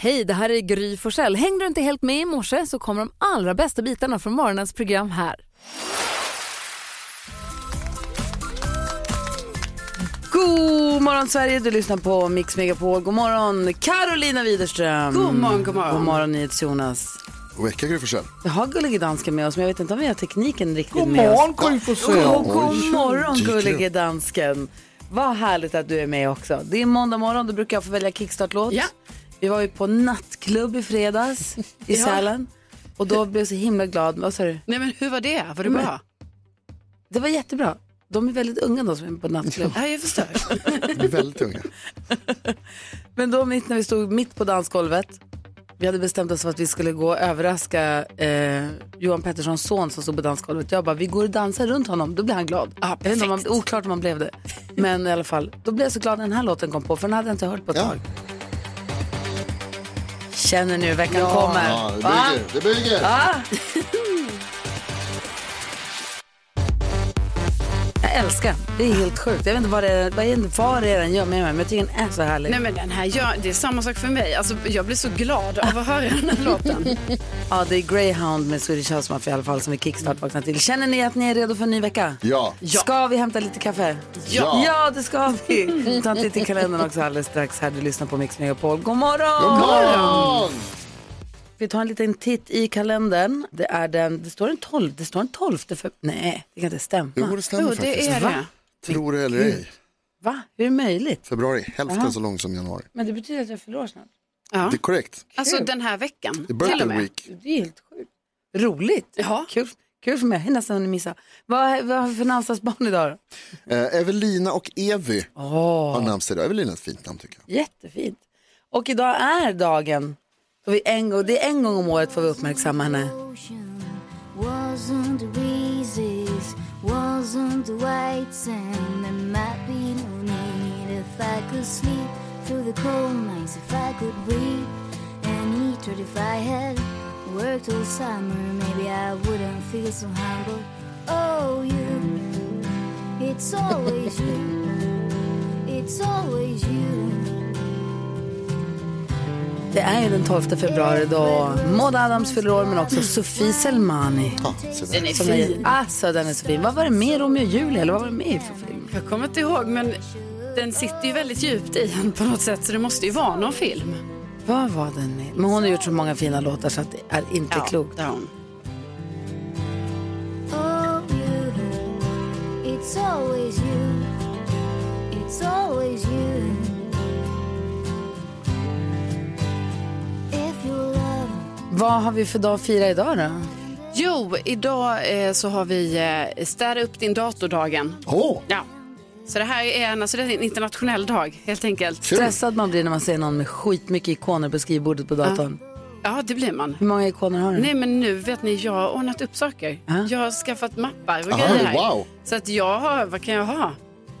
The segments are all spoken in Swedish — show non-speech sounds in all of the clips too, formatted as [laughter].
Hej, det här är Gry Forssell. Hängde du inte helt med i morse så kommer de allra bästa bitarna från morgonens program här. God morgon Sverige, du lyssnar på Mix Megapol. God morgon Carolina Widerström. God morgon, god morgon. God morgon Jonas. God vecka Gry Forssell. Vi har Gullige Dansken med oss men jag vet inte om vi har tekniken riktigt God med morgon, oss. Gry Forssell. God, god morgon Gullige. Dansken. Vad härligt att du är med också. Det är måndag morgon, då brukar jag få välja kickstart-låt. Ja. Vi var ju på nattklubb i fredags i [laughs] Ja. Sälen. Och då blev jag så himla glad. Vad sa du? Nej men hur var det? Var det bra? Det var jättebra. De är väldigt unga då som är på nattklubb. Ja, jag förstår. Vi är väldigt unga. [laughs] Men då mitt när vi stod mitt på dansgolvet. Vi hade bestämt oss för att vi skulle gå och överraska eh, Johan Petterssons son som stod på dansgolvet. Jag bara, vi går och dansar runt honom, då blir han glad. Ja, jag vet inte om man, oklart om man blev det. Men i alla fall, då blev jag så glad när den här låten kom på, för den hade jag inte hört på ett Ja. tag. Känner hur veckan kommer? Ja, det Va? bygger. Det bygger. Ah. [laughs] Jag älskar den. Det är helt sjukt. Jag vet inte vad det är, vad är, det- vad det är den gör med mig, men jag tycker den är så härlig. Nej men den här gör, det är samma sak för mig. Alltså, jag blir så glad av att höra den här låten. [laughs] Ja, det är Greyhound med Swedish House Mafia i alla fall som vi kickstart vaknar till. Känner ni att ni är redo för en ny vecka? Ja. Ska vi hämta lite kaffe? Ja. Ja, det ska vi. Ta en titt i kalendern också alldeles strax här. Du lyssnar på Mix Megapol. God morgon! God morgon! Vi tar en liten titt i kalendern. Det är den, det står en 12, det står en 12 för, nej, det kan inte stämma. Jo, det stämmer Jo, faktiskt. det är det. Tror det eller ej. Va? Hur är det möjligt? Februari, hälften så lång som januari. Men det betyder att jag förlorar snart. Ja. Det är korrekt. Alltså den här veckan. Det är birthday week. Det är helt sjukt. Roligt. Ja. Kul, kul för mig. Jag nästan hunnit missa. Vad, vad har vi för namnsdagsbarn idag då? Eh, Evelina och Evy har namnsdag idag. Evelina är ett fint namn tycker jag. Jättefint. Och idag är dagen då vi en gång, det är en gång om året får vi uppmärksamma henne. Wasn't the breezes, wasn't the white sand. There might be no need if I could sleep through the cold nights, if I could breathe and eat. Or if I had worked all summer, maybe I wouldn't feel so humble. Oh, you, it's always you, it's always you. Det är ju den 12 februari då Maud Adams fyller år men också Sofie Selmani. Ja. Den är fin. alltså den är så fin. Vad var det med Romeo och Julia eller vad var det med för film? Jag kommer inte ihåg men den sitter ju väldigt djupt i en på något sätt så det måste ju vara någon film. Vad var den med? Men hon har gjort så många fina låtar så att det är inte klokt. det har hon. You, it's always you, it's always you Vad har vi för dag att fira idag då? Jo, idag eh, så har vi eh, städa upp din datordagen. Åh, Ja. Så det här är en, alltså det är en internationell dag helt enkelt. kul. Stressad man blir när man ser någon med skitmycket ikoner på skrivbordet på datorn. Ja, det blir man. Hur många ikoner har du? Nej men nu vet ni, jag har ordnat upp saker. Ja. Jag har skaffat mappar och Aha, grejer här. wow. Så att jag har, vad kan jag ha?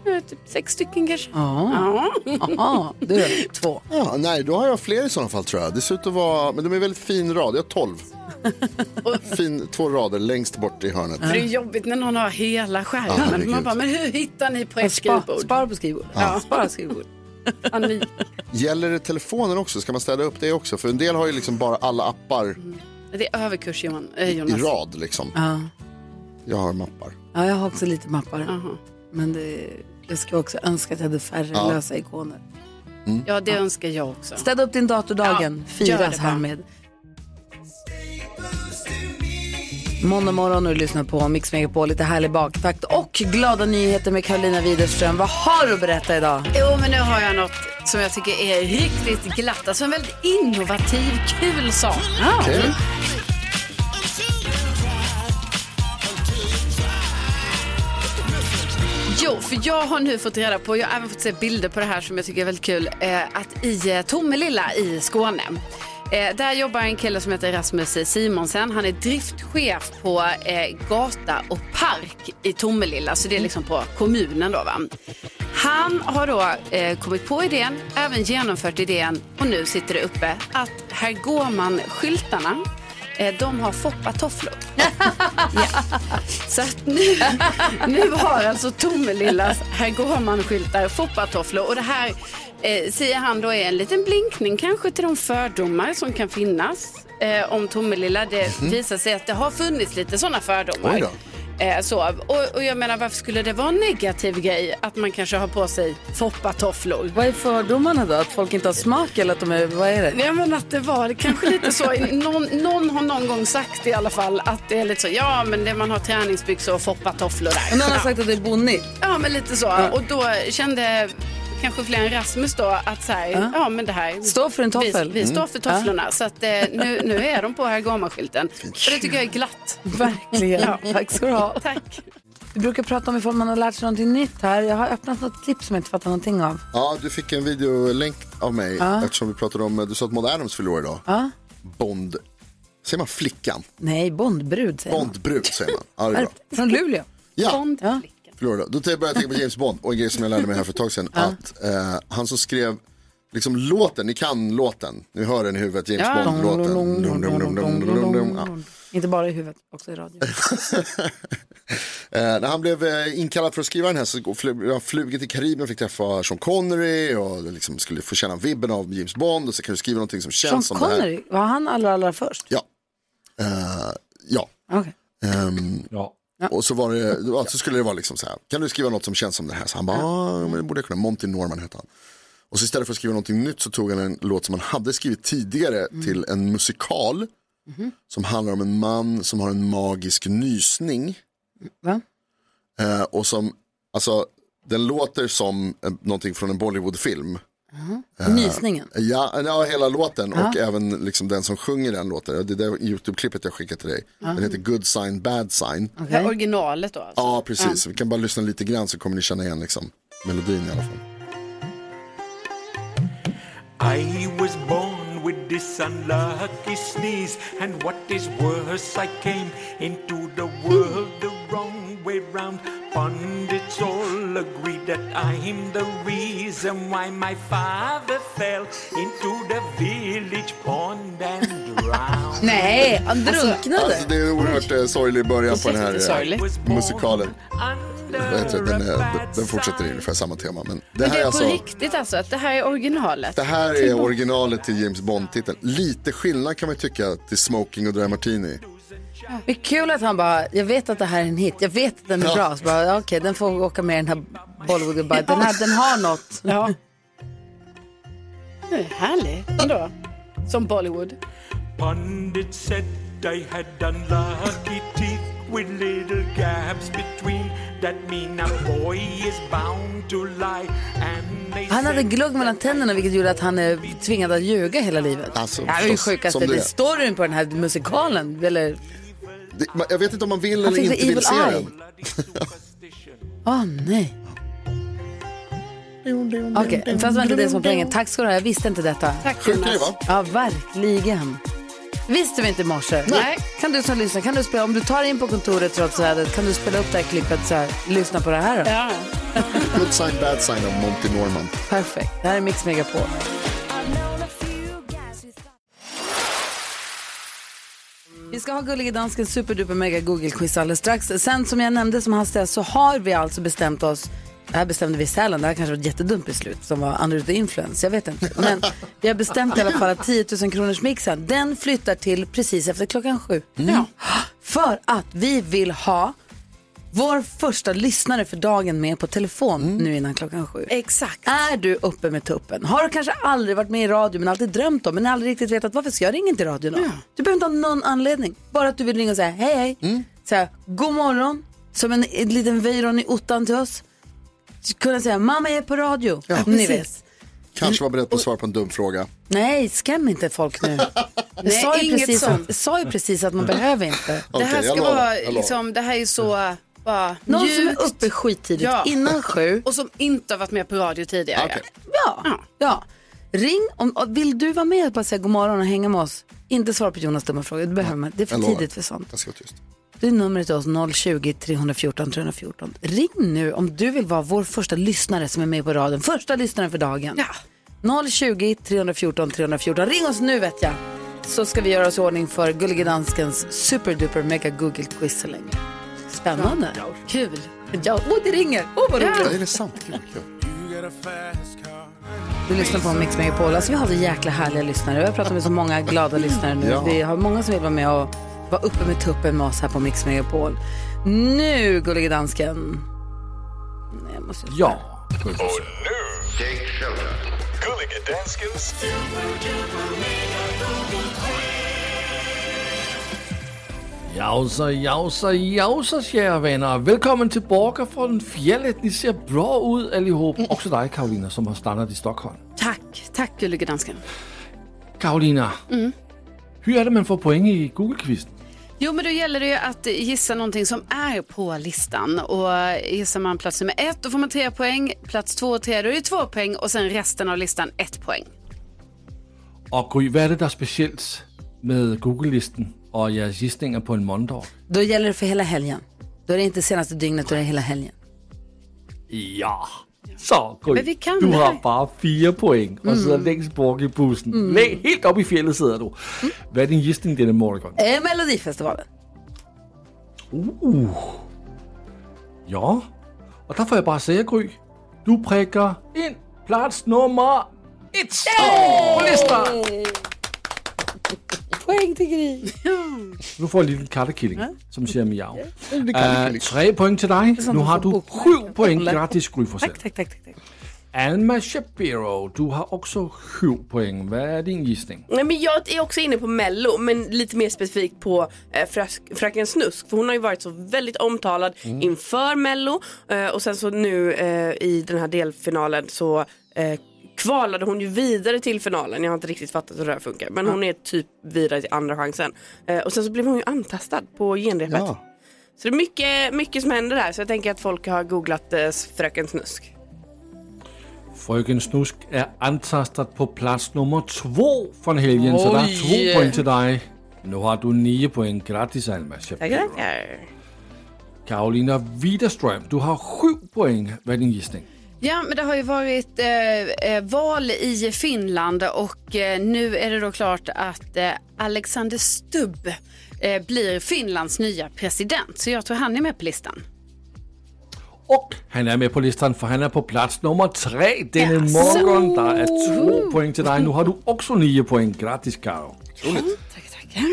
Eh, Typ sex stycken kanske. Ja. Ja. Du två. Ja, nej, då har jag fler i sådana fall tror jag. Det ser ut att vara, men de är väldigt fin rad. Jag har tolv. [laughs] fin, två rader längst bort i hörnet. Det är jobbigt när någon har hela Ja, skärmen. herregud. Man bara, men hur hittar ni på ett skrivbord? spara på skrivbord. Ja. Spara skrivbord. [laughs] Panik. Gäller det telefonen också? Ska man städa upp det också? För en del har ju liksom bara alla appar Det är överkurs Johan, eh, i Jonas. rad liksom. Ja. Jag har mappar. ja, jag har också lite mappar. Aha. Men det, jag skulle också önska att jag hade färre Ja. lösa ikoner. Ja, det önskar jag också. Städa upp din datordagen. Ja, Firas härmed. Måndag morgon och du lyssnar på Mix Megapol, lite härlig baktakt och glada nyheter med Karolina Widerström. Vad har du att berätta idag? Jo, men nu har jag något som jag tycker är riktigt glatt. Alltså en väldigt innovativ, kul sak. Okej. Jo, för jag har nu fått reda på, jag har även fått se bilder på det här som jag tycker är väldigt kul, eh, att i eh, Tomelilla i Skåne Eh, där jobbar en kille som heter Rasmus Simonsen. Han är driftchef på eh, Gata och Park i Tomelilla, så det är liksom på kommunen då va. Han har då eh, kommit på idén, även genomfört idén och nu sitter det uppe att här går man skyltarna de har foppatofflor. ja. [laughs] Så att nu, nu har alltså Tomelillas Herr Gårman-skyltar foppatofflor och det här eh, säger han då är en liten blinkning kanske till de fördomar som kan finnas eh, om Tomelilla. Det visar sig att det har funnits lite sådana fördomar. Eh, så. Och, och jag menar varför skulle det vara en negativ grej att man kanske har på sig foppatofflor? Vad är fördomarna då? Att folk inte har smak eller att de är, vad är det? Jag menar att det var kanske lite så, någon, någon har någon gång sagt i alla fall att det är lite så, ja men det man har träningsbyxor och foppatofflor där. Och någon har Ja. sagt att det är bonnigt. Ja, men lite så. Och då kände kanske fler än Rasmus då att så här, ja. men det här. Stå för en toffel. Vi, vi står för tofflorna. Så att eh, nu, nu är de på här Gorma-skylten. Och det tycker jag är glatt. Verkligen. Ja. Tack ska du ha. Tack. Vi brukar prata om ifall man har lärt sig någonting nytt här. Jag har öppnat något klipp som jag inte fattar någonting av. Ja, du fick en videolänk av mig Ja. eftersom vi pratade om, du sa att Maud Adams förlorar idag. Ja. Bond, säger man flickan? Nej, Bondbrud säger man. Bondbrud säger man. Ja. Från Luleå. Ja, Bond. Förlorade. Då började jag tänka på James Bond och en grej som jag lärde mig här för ett tag sedan. Att eh, han som skrev liksom låten, ni kan låten, ni hör den i huvudet, James Ja. Bond-låten. Ja. Inte bara i huvudet, också i radio. [laughs] Eh, när han blev eh, inkallad för att skriva den här så flög han flugit till Karibien, fick träffa Sean Connery och liksom skulle få känna vibben av James Bond och så kan du skriva någonting som Sean känns som det här. Connery, var han allra, allra först? Ja. Eh, ja. Okej. Ehm, Ja. Och så, var det, ja, så skulle det vara liksom så här, kan du skriva något som känns som det här? Så han bara, ja, men det borde jag kunna, Monty Norman hette han. Och så istället för att skriva någonting nytt så tog han en låt som han hade skrivit tidigare till en musikal. Som handlar om en man som har en magisk nysning. Va? Eh, och som, alltså, den låter som eh, någonting från en Bollywoodfilm. Nysningen. Ja, ja, hela låten och även liksom den som sjunger den låten. Det är det YouTube-klippet jag skickade till dig. Den heter Good Sign, Bad Sign. Det här originalet då alltså. Ja, precis. Vi kan bara lyssna lite grann så kommer ni känna igen liksom, melodin i alla fall. I was born with this unlucky sneeze, and what is worse, I came into the world the wrong way round. Pundits all agree that I'm the reason why my father fell into the village pond and drowned. [laughs] Nej, han drunknade. Alltså, det är en oerhört eh, sorglig början på den här eh, musikalen. Den, bad den fortsätter i ungefär samma tema. Men det Men här det är på alltså, riktigt alltså att det här är originalet. det här är originalet till James Bond-titeln. Lite skillnad kan man tycka till Smoking och Dry Martini. Det är kul att han bara, jag vet att det här är en hit, jag vet att den är Ja. bra. Så bara, okej, den får åka med i den här Bollywood. Den, här, den har något. [laughs] Ja. Det är härligt ändå. Som Bollywood. Pundit said I had unlucky teeth with little gaps between. That mean a boy is bound to lie. And they Han hade glugg mellan tänderna vilket gjorde att han är tvingad att ljuga hela livet. Alltså, det här är ju sjukaste, det är. storyn på den här musikalen. Eller, Det, man- jag vet inte om man vill Han eller inte the vill evil se eye. den. åh nej. Okej, fast det var inte det som var poängen. Tack ska du ha, jag visste inte detta. Tack Jonas. va? Ja, verkligen. Visste vi inte i morse. Nej. Kan du som lyssnar, kan du spela, om du tar in på kontoret trots vädret, kan du spela upp det här klippet så här, lyssna på det här då? Ja. Good Sign, Bad Sign av Monty Norman. Perfekt, det här är Mix Megapol. Vi ska ha Gullige Danskens superduper mega Google-quiz alldeles strax. Sen som jag nämnde som hastigast så har vi alltså bestämt oss det här bestämde vi i Sälen, det här kanske var ett jättedumt beslut som var under the influence, jag vet inte. Men vi har bestämt i alla fall att 10 000 kronors mixen, den flyttar till precis efter klockan sju. Ja. För att vi vill ha vår första lyssnare för dagen med på telefon nu innan klockan sju. Exakt. Är du uppe med tuppen? Har du kanske aldrig varit med i radio men alltid drömt om men aldrig riktigt vetat varför ska jag ringa till radion då? Du behöver inte ha någon anledning. Bara att du vill ringa och säga hej hej. Mm. Säga god morgon. Som en, en liten vejron i ottan till oss. Kunna säga mamma jag är på radio. Ja. Ni Precis. vet. Kanske var beredd på att svara på en dum fråga. Nej, skräm inte folk nu. [laughs] Jag sa, ju inget precis sånt. att, sa ju precis att man behöver inte. [laughs] Det Okej, här jag ska lovar, vara, jag lovar. liksom, det här är så bara Någon som är uppe skittidigt Ja. innan sju. Och som inte har varit med på radio tidigare. Okej. Ja, Ja. Ring om, och vill du vara med och bara säga god morgon och hänga med oss. Inte svara på Jonas dumma frågor, det behöver man. Det är för Jag lovar. tidigt för sånt. Jag ska vara tyst. Det är numret till oss 020-314 314. Ring nu om du vill vara vår första lyssnare som är med på radion. Första lyssnaren för dagen. Ja. 020-314 314. Ring oss nu vet jag. så ska vi göra oss i ordning för Gullige Danskens superduper mega Google quiz så länge. Spännande. Kul. Ja, åh, det ringer. Åh, vad roligt. Ja, är det sant? Vad kul. Du lyssnar på Mix Megapol. Alltså, vi har så jäkla härliga lyssnare. Vi har pratat med så många glada lyssnare nu. Ja. Vi har många som vill vara med och vara uppe med tuppen med oss här på Mix Megapol. Nu, Gullige Dansken. Nej, jag måste... Ja. Gullige Danskens Jausa, jausa, jausa, kära vänner. Välkommen tillbaka från fjället. Ni ser bra ut allihop. Också dig, Karolina, som har stannat i Stockholm. Tack, tack gullige dansken. Karolina, hur är det man får poäng i Google-quizen? Jo, men då gäller det ju att gissa någonting som är på listan. Och gissar man plats nummer ett, då får man tre poäng. Plats två och tre, då är det två poäng. Och sen resten av listan, ett poäng. Och Gry, vad är det där är speciellt med Google-listen och era gissningar på en måndag? Då gäller det för hela helgen. Då är det inte senaste dygnet, då är det hela helgen. Ja. Så, Gry, Men vi kan du det har här. bara fyra poäng och sidder längst bak i bussen. Lä- helt upp i fjället sidder du. Vad är din gissning denna morgon? Eh, Melodifestivalen. Uh. Ja, och där får jag bara säga Gry, du prickar in plats nummer ett på listan. Poäng till Gry. Du får en liten kattekilling som säger miau. Uh, tre poäng till dig. Nu har du sju poäng. Grattis Gry Forssell. Tack, tack, tack. tack. Alma Shapiro, du har också sju poäng. Vad är din gissning? Nej, men jag är också inne på Mello, men lite mer specifikt på eh, Fröken Snusk. För hon har ju varit så väldigt omtalad inför Mello. Eh, och sen så nu eh, i den här delfinalen så eh, kvalade hon ju vidare till finalen. Jag har inte riktigt fattat hur det här funkar. Men hon är typ vidare till andra chansen. Eh, och sen så blev hon ju antastad på genrepet. Ja. Så det är mycket, mycket som händer där. Så jag tänker att folk har googlat eh, Fröken Snusk. Fröken Snusk är antastad på plats nummer två från helgen. Så det är Oj. två poäng till dig. Nu har du nio poäng. Grattis Alma Tackar, Shapiro. tackar. Karolina Widerström, du har sju poäng. Vad är din gissning? Ja, men det har ju varit eh, eh, val i Finland och eh, nu är det då klart att eh, Alexander Stubb eh, blir Finlands nya president. Så jag tror han är med på listan. Och han är med på listan för han är på plats nummer tre denna Jaså? morgon. Där är två poäng till dig. Nu har du också nio poäng. Grattis Karo. Tackar, tackar.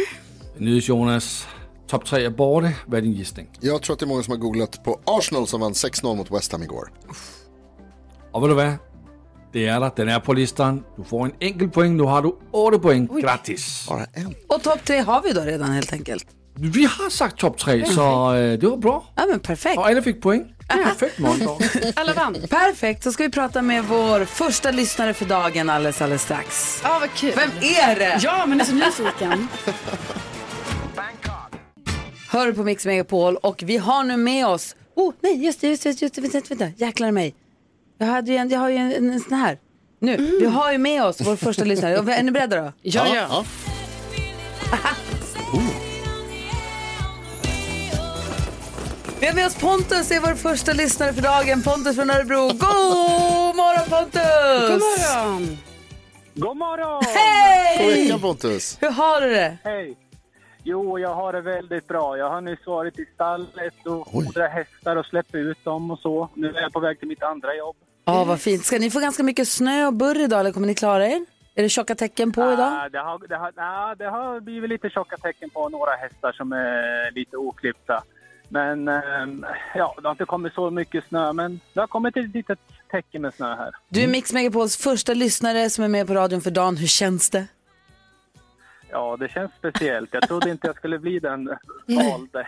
Nyhets Jonas, topp tre är borta. Vad är din gissning? Jag tror att det är många som har googlat på Arsenal som vann 6-0 mot West Ham igår. Och vet du vad? Det är det. Den är på listan. Du får en enkel poäng. Nu har du åtta poäng. Grattis. Bara en. Och topp tre har vi då redan helt enkelt. Vi har sagt topp tre så eh, det var bra. Ja, men perfekt. Och alla fick poäng. Perfekt måndag. [laughs] Alla vann. Perfekt, så ska vi prata med vår första lyssnare för dagen alldeles, alldeles strax. Ja, vad kul. Vem är det? Ja, men jag är så nyfiken. [laughs] Hör på Mix Megapol och vi har nu med oss, oh nej just det, just det, just det, vänta, vänta, jäklar mig. Jag, hade ju en, jag har ju en, en, en sån här. Nu, vi har ju med oss vår första lyssnare. Är ni beredda då? [laughs] Ja, ja. [laughs] Vi har med oss Pontus, det är vår första lyssnare för dagen. Pontus från Örebro. God morgon Pontus! God morgon. God morgon! Hej! veckan Pontus. Hur har du det? Hej! Jo, jag har det väldigt bra. Jag har nyss varit i stallet och fodrat hästar och släppt ut dem och så. Nu är jag på väg till mitt andra jobb. Ja, vad fint. Ska ni få ganska mycket snö och burr idag eller kommer ni klara er? Är det tjocka tecken på idag? Ah, det, har, det, har, ah, det har blivit lite tjocka tecken på några hästar som är lite oklippta. Men ehm, ja, det har inte kommit så mycket snö, men det har kommit ett litet tecken med snö här. Du är Mix Megapols första lyssnare som är med på radion för dagen. Hur känns det? Ja, det känns speciellt. Jag trodde inte jag skulle bli den valde.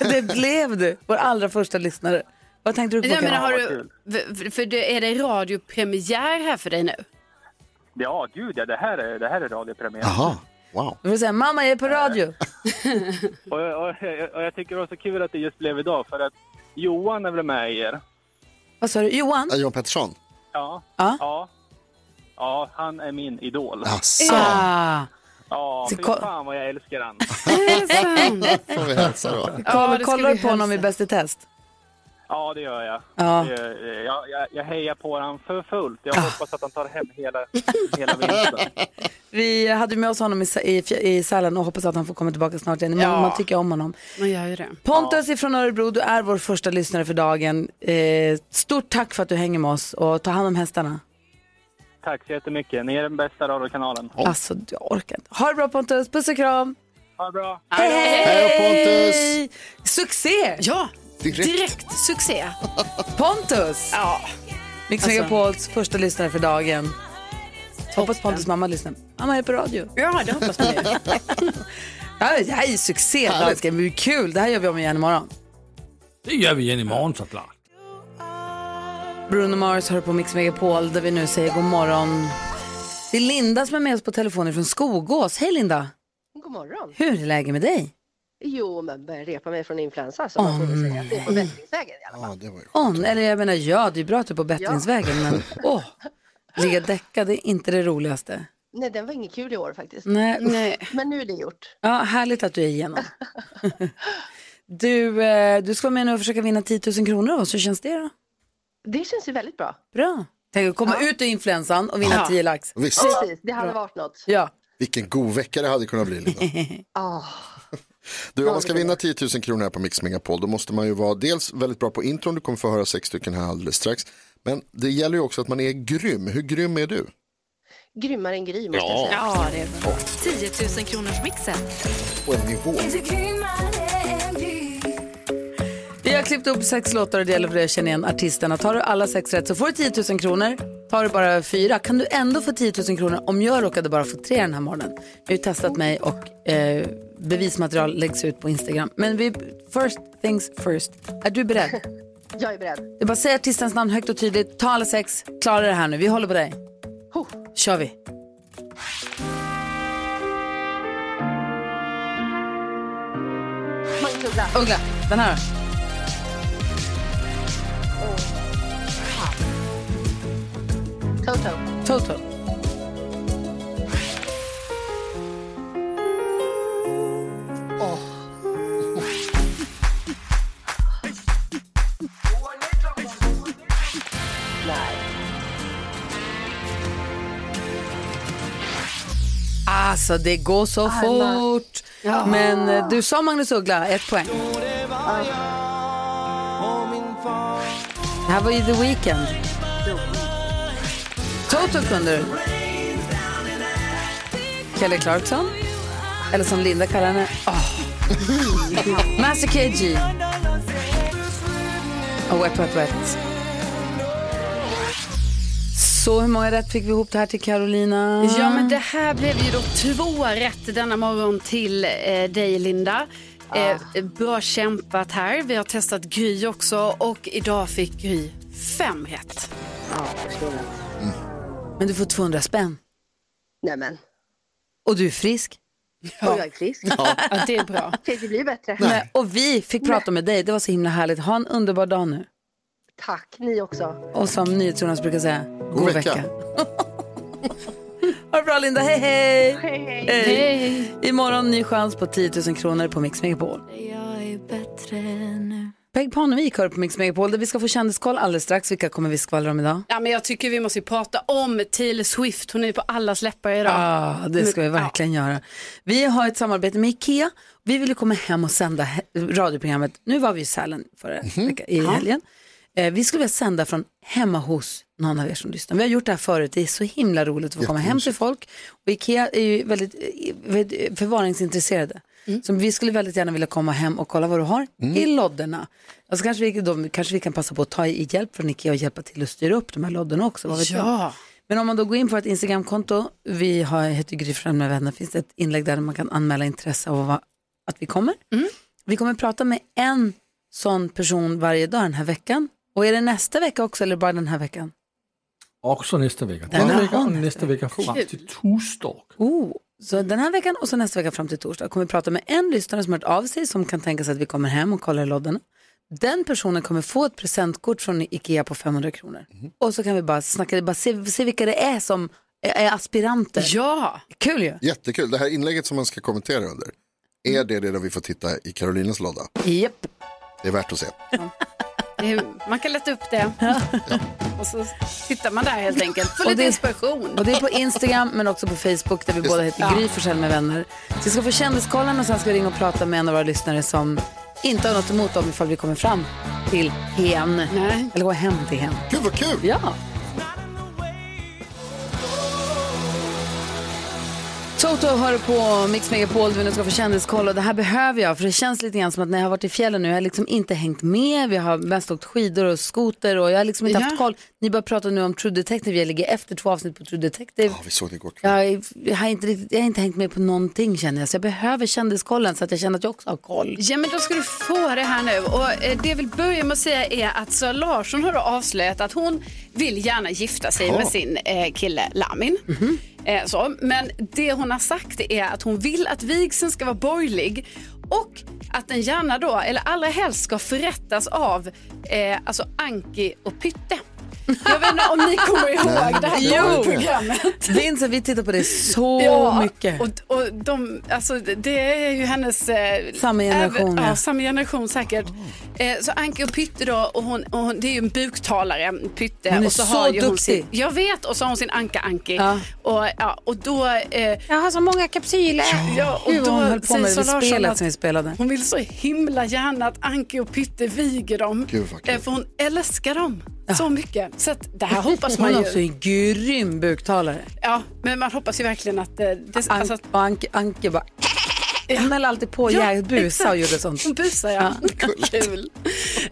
[laughs] Det blev du, vår allra första lyssnare. Vad tänkte du på? Ja, men Karin? har du, för, för det, är det radiopremiär här för dig nu? Ja, gud ja, det här är, det här är radiopremiär. Jaha, wow. Du får säga, mamma jag är på radio. [laughs] Och, och, och jag tycker det var så kul att det just blev idag för att Johan är väl med i er? Vad sa du? Johan? Äh, Johan Pettersson. Ja. Ja. Ja. Ja, han är min idol. Asså, Ah, Ja, fy fan vad jag älskar han. [laughs] Ah. [laughs] får vi hälsa då. Kolla, kollar vi du på honom i. Bäst i test? Ja, det gör jag. Ja. Det, jag, jag. Jag hejar på honom för fullt. Jag hoppas att han tar hem hela, hela vinsten. [laughs] Vi hade med oss honom i, i, i Sälen och hoppas att han får komma tillbaka snart igen. Man, Ja. man tycker om honom. Man gör ju det. Pontus ifrån Örebro, du är vår första lyssnare för dagen. Eh, stort tack för att du hänger med oss och ta hand om hästarna. Tack så jättemycket. Ni är den bästa radiokanalen. Alltså, jag orkar inte. Ha det bra Pontus, puss och kram. Ha det bra. Hej, Hej då, Pontus! Succé! Ja, Direkt. direkt succé. [laughs] Pontus! Ja, Mix Alltså- Megapols första lyssnare för dagen. Hoppas Pontus mamma lyssnar. Mamma är på radio. ja det hoppas man [laughs] ju. Ja, det här är succé. Det blir kul. Det här gör vi om igen imorgon. Det gör vi igen imorgon såklart. Bruno Mars hör på Mix Megapol där vi nu säger god morgon. Det är Linda som är med oss på telefonen från Skogås. Hej Linda! God morgon. Hur är läget med dig? Jo, men börjar repa mig från influensa som man borde säga. Det är på bättringsvägen i alla fall. Ja, det var ju Åh, eller jag menar ja, det är bra att du är på bättringsvägen men [laughs] åh, ligga däckad är inte det roligaste. Nej, den var inget kul i år faktiskt. Nej, Nej. Men nu är det gjort. ja, härligt att du är igenom. [laughs] Du, eh, du ska vara med nu och försöka vinna 10 000 kronor av oss. Hur känns det då? Det känns ju väldigt bra. Bra. Tänk att komma ut ur influensan och vinna Ja. 10 lax. Visst, Precis, det hade varit något. Ja. vilken god vecka det hade kunnat bli. Linda. [laughs] Ah, [laughs] Du, om man ska vinna 10 000 kronor här på Mix Megapol, då måste man ju vara dels väldigt bra på intron, du kommer få höra sex stycken här alldeles strax. Men det gäller ju också att man är grym. Hur grym är du? grymmare än Gry måste jag säga. Ja, det är bra. 10 000 kronors mixen. På en nivå. Klippt upp sex låtar och det gäller för dig att känna igen artisterna. Tar du alla sex rätt så får du 10 000 kronor. Tar du bara fyra kan du ändå få 10 000 kronor om jag råkade bara få tre den här morgonen. Jag har ju testat mig och eh, bevismaterial läggs ut på Instagram. Men vi, first things first. Är du beredd? [laughs] Jag är beredd. Är bara säga artistens namn högt och tydligt. Ta alla sex. Klara det här nu. Vi håller på dig. Huh. kör vi. Magnus Uggla. Uggla, den här då? Toto. Toto. Nej. Alltså det går så fort. Men eh, du sa Magnus Uggla, ett poäng. Det här var ju The Weeknd. Toto kunde du. Kelly Clarkson. Eller som Linda kallar henne. Oh. [laughs] Master KG. Och Wet Wet Wet. Så hur många rätt fick vi ihop det här till Carolina? Ja, men det här blev ju då två rätt denna morgon till eh, dig, Linda. Eh, bra kämpat här. Vi har testat Gry också och idag fick Gry fem rätt. Ja, jag. Men du får 200 spänn. Nej men, Och du är frisk. och jag är frisk. Ja, det är bra. Kan inte bli bättre. Nej, och vi fick prata med dig. Det var så himla härligt. Ha en underbar dag nu. Tack, ni också. Och som NyhetsJonas brukar säga, god, vecka. vecka. [laughs] ha det bra Linda, hej hej! Hej, hej. hej. Imorgon ny chans på 10 000 kronor på Mix Megapol. Jag är bättre nu. Peg Parnevik hör på Mix Megapol där vi ska få kändiskoll alldeles strax. Vilka kommer vi skvallra om idag? Ja, men jag tycker vi måste prata om Taylor Swift. Hon är på allas läppar idag. Ja, det ska vi verkligen göra. Vi har ett samarbete med Ikea. Vi ville komma hem och sända radioprogrammet. Nu var vi i Sälen förra veckan, i helgen. Eh, vi skulle vilja sända från hemma hos någon av er som lyssnar. Vi har gjort det här förut. Det är så himla roligt att få komma hem till folk. Och Ikea är ju väldigt, förvaringsintresserade. Så vi skulle väldigt gärna vilja komma hem och kolla vad du har i lodderna. Alltså kanske, vi, då, kanske vi kan passa på att ta i hjälp från Ikea och hjälpa till att styra upp de här lodderna också. Vad vet jag? Ja. Men om man då går in på ett Instagramkonto, vi har, heter Gry med vänner, finns det ett inlägg där man kan anmäla intresse av att vi kommer. Vi kommer prata med en sån person varje dag den här veckan. Och är det nästa vecka också eller bara den här veckan? Också nästa vecka. Den Denna här vecka och nästa vecka fram till torsdag. Oh, så den här veckan och så nästa vecka fram till torsdag kommer vi prata med en lyssnare som har hört av sig som kan tänka sig att vi kommer hem och kollar i lodderna. Den personen kommer få ett presentkort från Ikea på 500 kronor. Och så kan vi bara snacka, bara se, se vilka det är som är, aspiranter. Ja, Kul ju. Jättekul. Det här inlägget som man ska kommentera under. Är det det där vi får titta i Carolinas låda? Japp. Det är värt att se. Man kan lätta upp det. Och så tittar man där helt enkelt. Och lite det- inspiration. Och det är på Instagram men också på Facebook där vi båda heter Ja. Gry Forssell med vänner. Så vi ska få kändiskollen och sen ska vi ringa och prata med en av våra lyssnare som inte har något emot dem ifall vi kommer fram till hen. Eller gå hem till hen. Gud vad kul! Ja. Toto hör du på Mix Megapol vi nu ska få kändiskoll och det här behöver jag för det känns lite grann som att när jag har varit i fjällen nu, jag har liksom inte hängt med, vi har mest åkt skidor och skoter och jag har liksom inte Ja. haft koll. Ni börjar prata nu om True Detective, jag ligger efter två avsnitt på True Detective. Vi såg det igår. Jag, jag, har inte riktigt, jag har inte hängt med på någonting känner jag, så jag behöver kändiskollen så att jag känner att jag också har koll. Ja, men då ska du få det här nu. Och eh, det jag vill börja med att säga är att Sara Larsson har avslöjat att hon vill gärna gifta sig Ja. med sin eh, kille Lamin. Eh, så. Men det hon har sagt är att hon vill att vigseln ska vara borgerlig och att den gärna då, eller allra helst ska förrättas av eh, alltså Anki och Pytte. Jag vet inte om ni kommer ihåg det här Jo. programmet. Vincent, vi tittar på det så [laughs] Ja, mycket. Och, och de, alltså, det är ju hennes... Eh, Samma generation, även- ja. Ja, samma generation säkert. Eh, så Anke och Pytte då, och hon, och hon, det är ju en buktalare, Pytte. Hon är och så, så har ju hon duktig. sin, Jag vet, och så har hon sin Anka-Anki. Och, ja, och då... Eh, jag har så många kapsyler. Ja, och Gud då hon höll på med det vid spelet att som vi spelade. Hon vill så himla gärna att Anke och Pytte viger dem. Gud, vad kul. Eh, för hon älskar dem så mycket. Så att det här hoppas man Hon är ju. också en grym buktalare. Ja, men man hoppas ju verkligen att... eh, det, An- alltså, att Anke, Anke bara... Hon höll alltid på Ja, ja, busa och gjorde sånt. Hon busar ja. [laughs] Kul.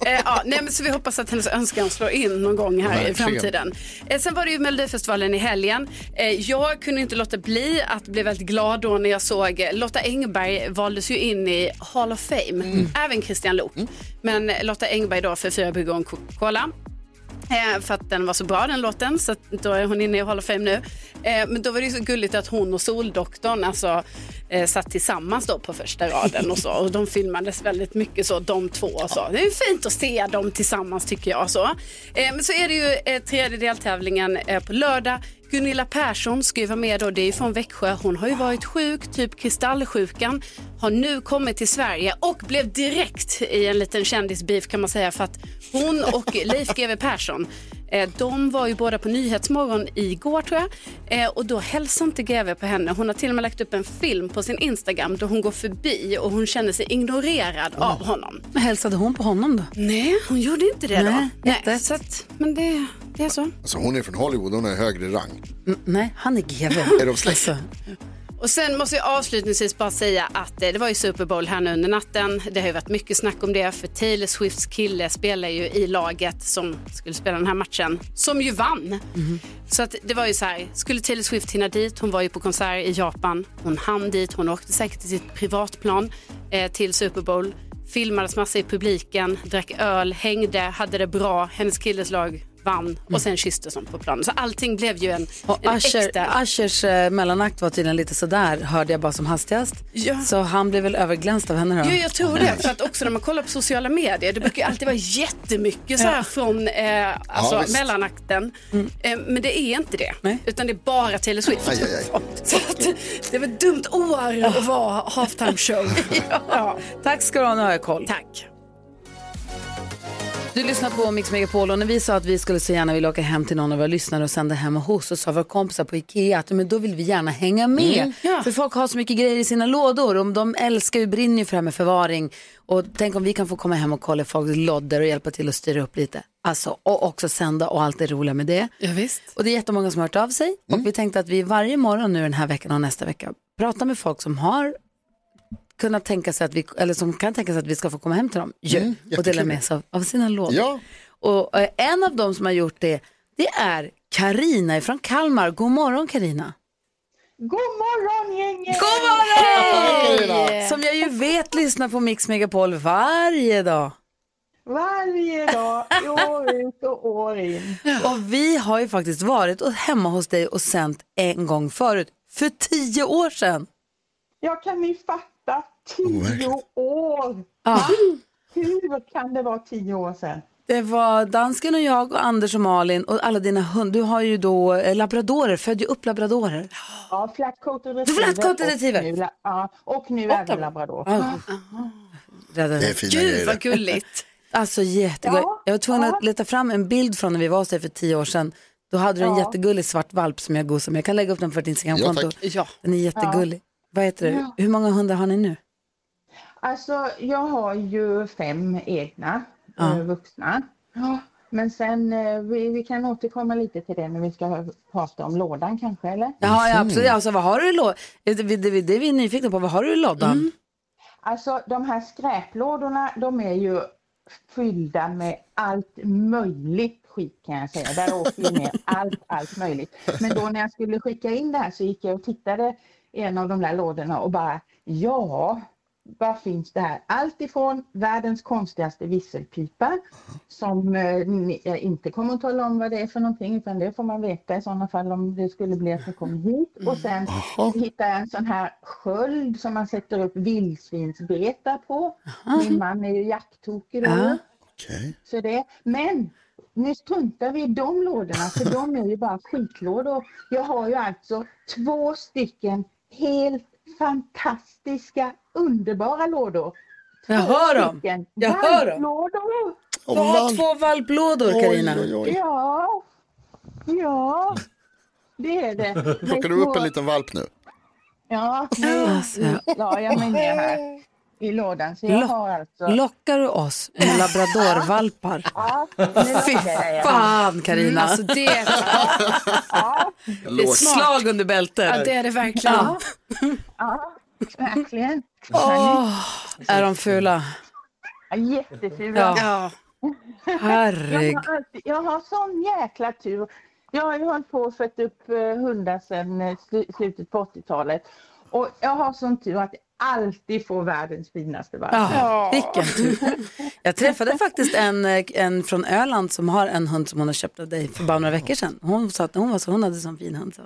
Eh, ja, nej, men så vi hoppas att hennes önskan slår in någon gång här i Verkligen. framtiden. Eh, sen var det ju Melodifestivalen i helgen. Eh, jag kunde inte låta bli att bli väldigt glad då när jag såg eh, Lotta Engberg valdes ju in i Hall of Fame. Även Christian Lok. Men eh, Lotta Engberg då för Fyra bryggor och en Coca-Cola. Eh, för att den var så bra den låten, så då är hon inne i Hall of Fame nu. Eh, men då var det ju så gulligt att hon och Soldoktorn alltså, eh, satt tillsammans då på första raden och så. Och de filmades väldigt mycket så, de två och så. Det är fint att se dem tillsammans tycker jag. Så. Men så är det ju eh, tredje deltävlingen på lördag. Gunilla Persson ska ju vara med då, det är från Växjö. Hon har ju varit sjuk, typ kristallsjukan, har nu kommit till Sverige och blev direkt i en liten kändisbeef kan man säga för att hon och Leif GW Persson de var ju båda på Nyhetsmorgon igår tror jag eh, och då hälsade inte GW på henne. Hon har till och med lagt upp en film på sin Instagram då hon går förbi och hon känner sig ignorerad av honom. Men hälsade hon på honom då? Nej, hon gjorde inte det Nej, då. Nej, så att, men det, det är så. Alltså hon är från Hollywood, hon är högre rang. Mm, nej, han är GW. Är de släkt? Alltså, och sen måste jag avslutningsvis bara säga att eh, det var ju Super Bowl här nu under natten. Det har ju varit mycket snack om det för Taylor Swifts kille spelar ju i laget som skulle spela den här matchen, som ju vann. Så att det var ju så här, skulle Taylor Swift hinna dit? Hon var ju på konsert i Japan. Hon hann dit, hon åkte säkert till sitt privatplan eh, till Super Bowl. Filmades massa i publiken, drack öl, hängde, hade det bra. Hennes killes lag vann och sen kysstes de på planen. Så allting blev ju en, Och en Usher, extra... Ushers eh, mellanakt var tydligen lite sådär, hörde jag bara som hastigast. Ja. Så han blev väl överglänst av henne då? Jo, jag tror det. För att också när man kollar på sociala medier, det brukar ju alltid vara jättemycket så här från eh, alltså, visst. mellanakten. Eh, men det är inte det. Utan det är bara Taylor Swift. Aj, aj, aj. [laughs] Så att, det var ett dumt år att vara halftime show. [laughs] ja. Tack ska du ha, nu har jag koll. Tack. Du lyssnar på Mix Megapol och när vi sa att vi skulle så gärna vilja åka hem till någon av våra lyssnare och sända hem hos så sa våra kompisar på Ikea att men då vill vi gärna hänga med. Mm, För folk har så mycket grejer i sina lådor och de älskar ju, brinner ju för det här med förvaring. Och tänk om vi kan få komma hem och kolla folks lådor och hjälpa till att styra upp lite. Alltså, och också sända och allt det roliga med det. Ja, visst. Och det är jättemånga som har hört av sig och vi tänkte att vi varje morgon nu den här veckan och nästa vecka pratar med folk som har kunnat tänka sig att vi, eller som kan tänka sig att vi ska få komma hem till dem ju, Mm, och dela med sig av, av sina lådor. Ja. Och eh, en av dem som har gjort det, det är Karina från Kalmar. God morgon Karina. God morgon gänget! God morgon! Hej! Som jag ju vet lyssnar på Mix Megapol varje dag. Varje dag, år ut och år in. [laughs] Och vi har ju faktiskt varit och hemma hos dig och sänt en gång förut, för tio år sedan. Ja, kan ni fatta? Tio år! Ja. Hur kan det vara tio år sedan? Det var dansken och jag och Anders och Malin och alla dina hundar. Du har ju då eh, labradorer, födde ju upp labradorer. Ja, flat-coated retriever. Flat-coated retriever. Och nu, la- ja, och nu Och även lab- labrador. Ja. Räddade. Det är fina Gud grejer. vad gulligt. Alltså jättegullig. Ja, Jag var tvungen ja. att leta fram en bild från när vi var hos dig för tio år sedan. Då hade du en Ja. jättegullig svart valp som jag gosade med. Jag kan lägga upp den för ett Instagramkonto. Ja, tack. Ja. den är jättegullig. Vad heter det? Ja. Hur många hundar har ni nu? Alltså, jag har ju fem egna Ja. eh, vuxna. Ja. Men sen, eh, vi, vi kan återkomma lite till det när vi ska prata om lådan kanske, eller? Ja, ja absolut. Alltså, vad har du i lådan? Det, det, det, det är vi nyfikna på. Vad har du i lådan? Alltså de här skräplådorna, de är ju fyllda med allt möjligt skit kan jag säga. Där åker ju ner [laughs] allt, allt möjligt. Men då när jag skulle skicka in det här så gick jag och tittade i en av de där lådorna och bara, ja, vad finns det här? Allt ifrån världens konstigaste visselpipa som eh, jag inte kommer att tala om vad det är för någonting utan det får man veta i sådana fall om det skulle bli att ni kommer hit. Och sen hittade jag en sån här sköld som man sätter upp vildsvinsbetar på. Min man är ju jakttokig då. Ja. Okej. Så det, men nu struntar vi i de lådorna för de är ju bara skitlådor. Jag har ju alltså två stycken helt fantastiska, underbara lådor. Jag Två hör dem. Jag hör dem. valplådor. Du har två valplådor, oj. Ja, ja, det är det. [laughs] Plockar du upp en liten valp nu? Ja, nu Alltså, jag- la jag mig ner här i lådan. Så jag Lock- har alltså... Lockar du oss med labradorvalpar? Ja, Fy fan, Carina. Alltså det, [laughs] Ja, det är ett slag under bältet. ja, det är det verkligen. Ja. ja, verkligen. Åh, är de fula? Ja, Jättefula. Ja. Ja. Jag Herregud. har, alltid, jag har sån jäkla tur. Jag har ju hållit på och fött upp eh, hundar sedan eh, slu- slutet på 80-talet. Och jag har sån tur att jag alltid får världens finaste valp. Ja, vilken tur. Jag träffade faktiskt en, eh, en från Öland som har en hund som hon har köpt av dig för bara några veckor sedan. Hon sa att hon, var så, hon hade sån fin hund. Så.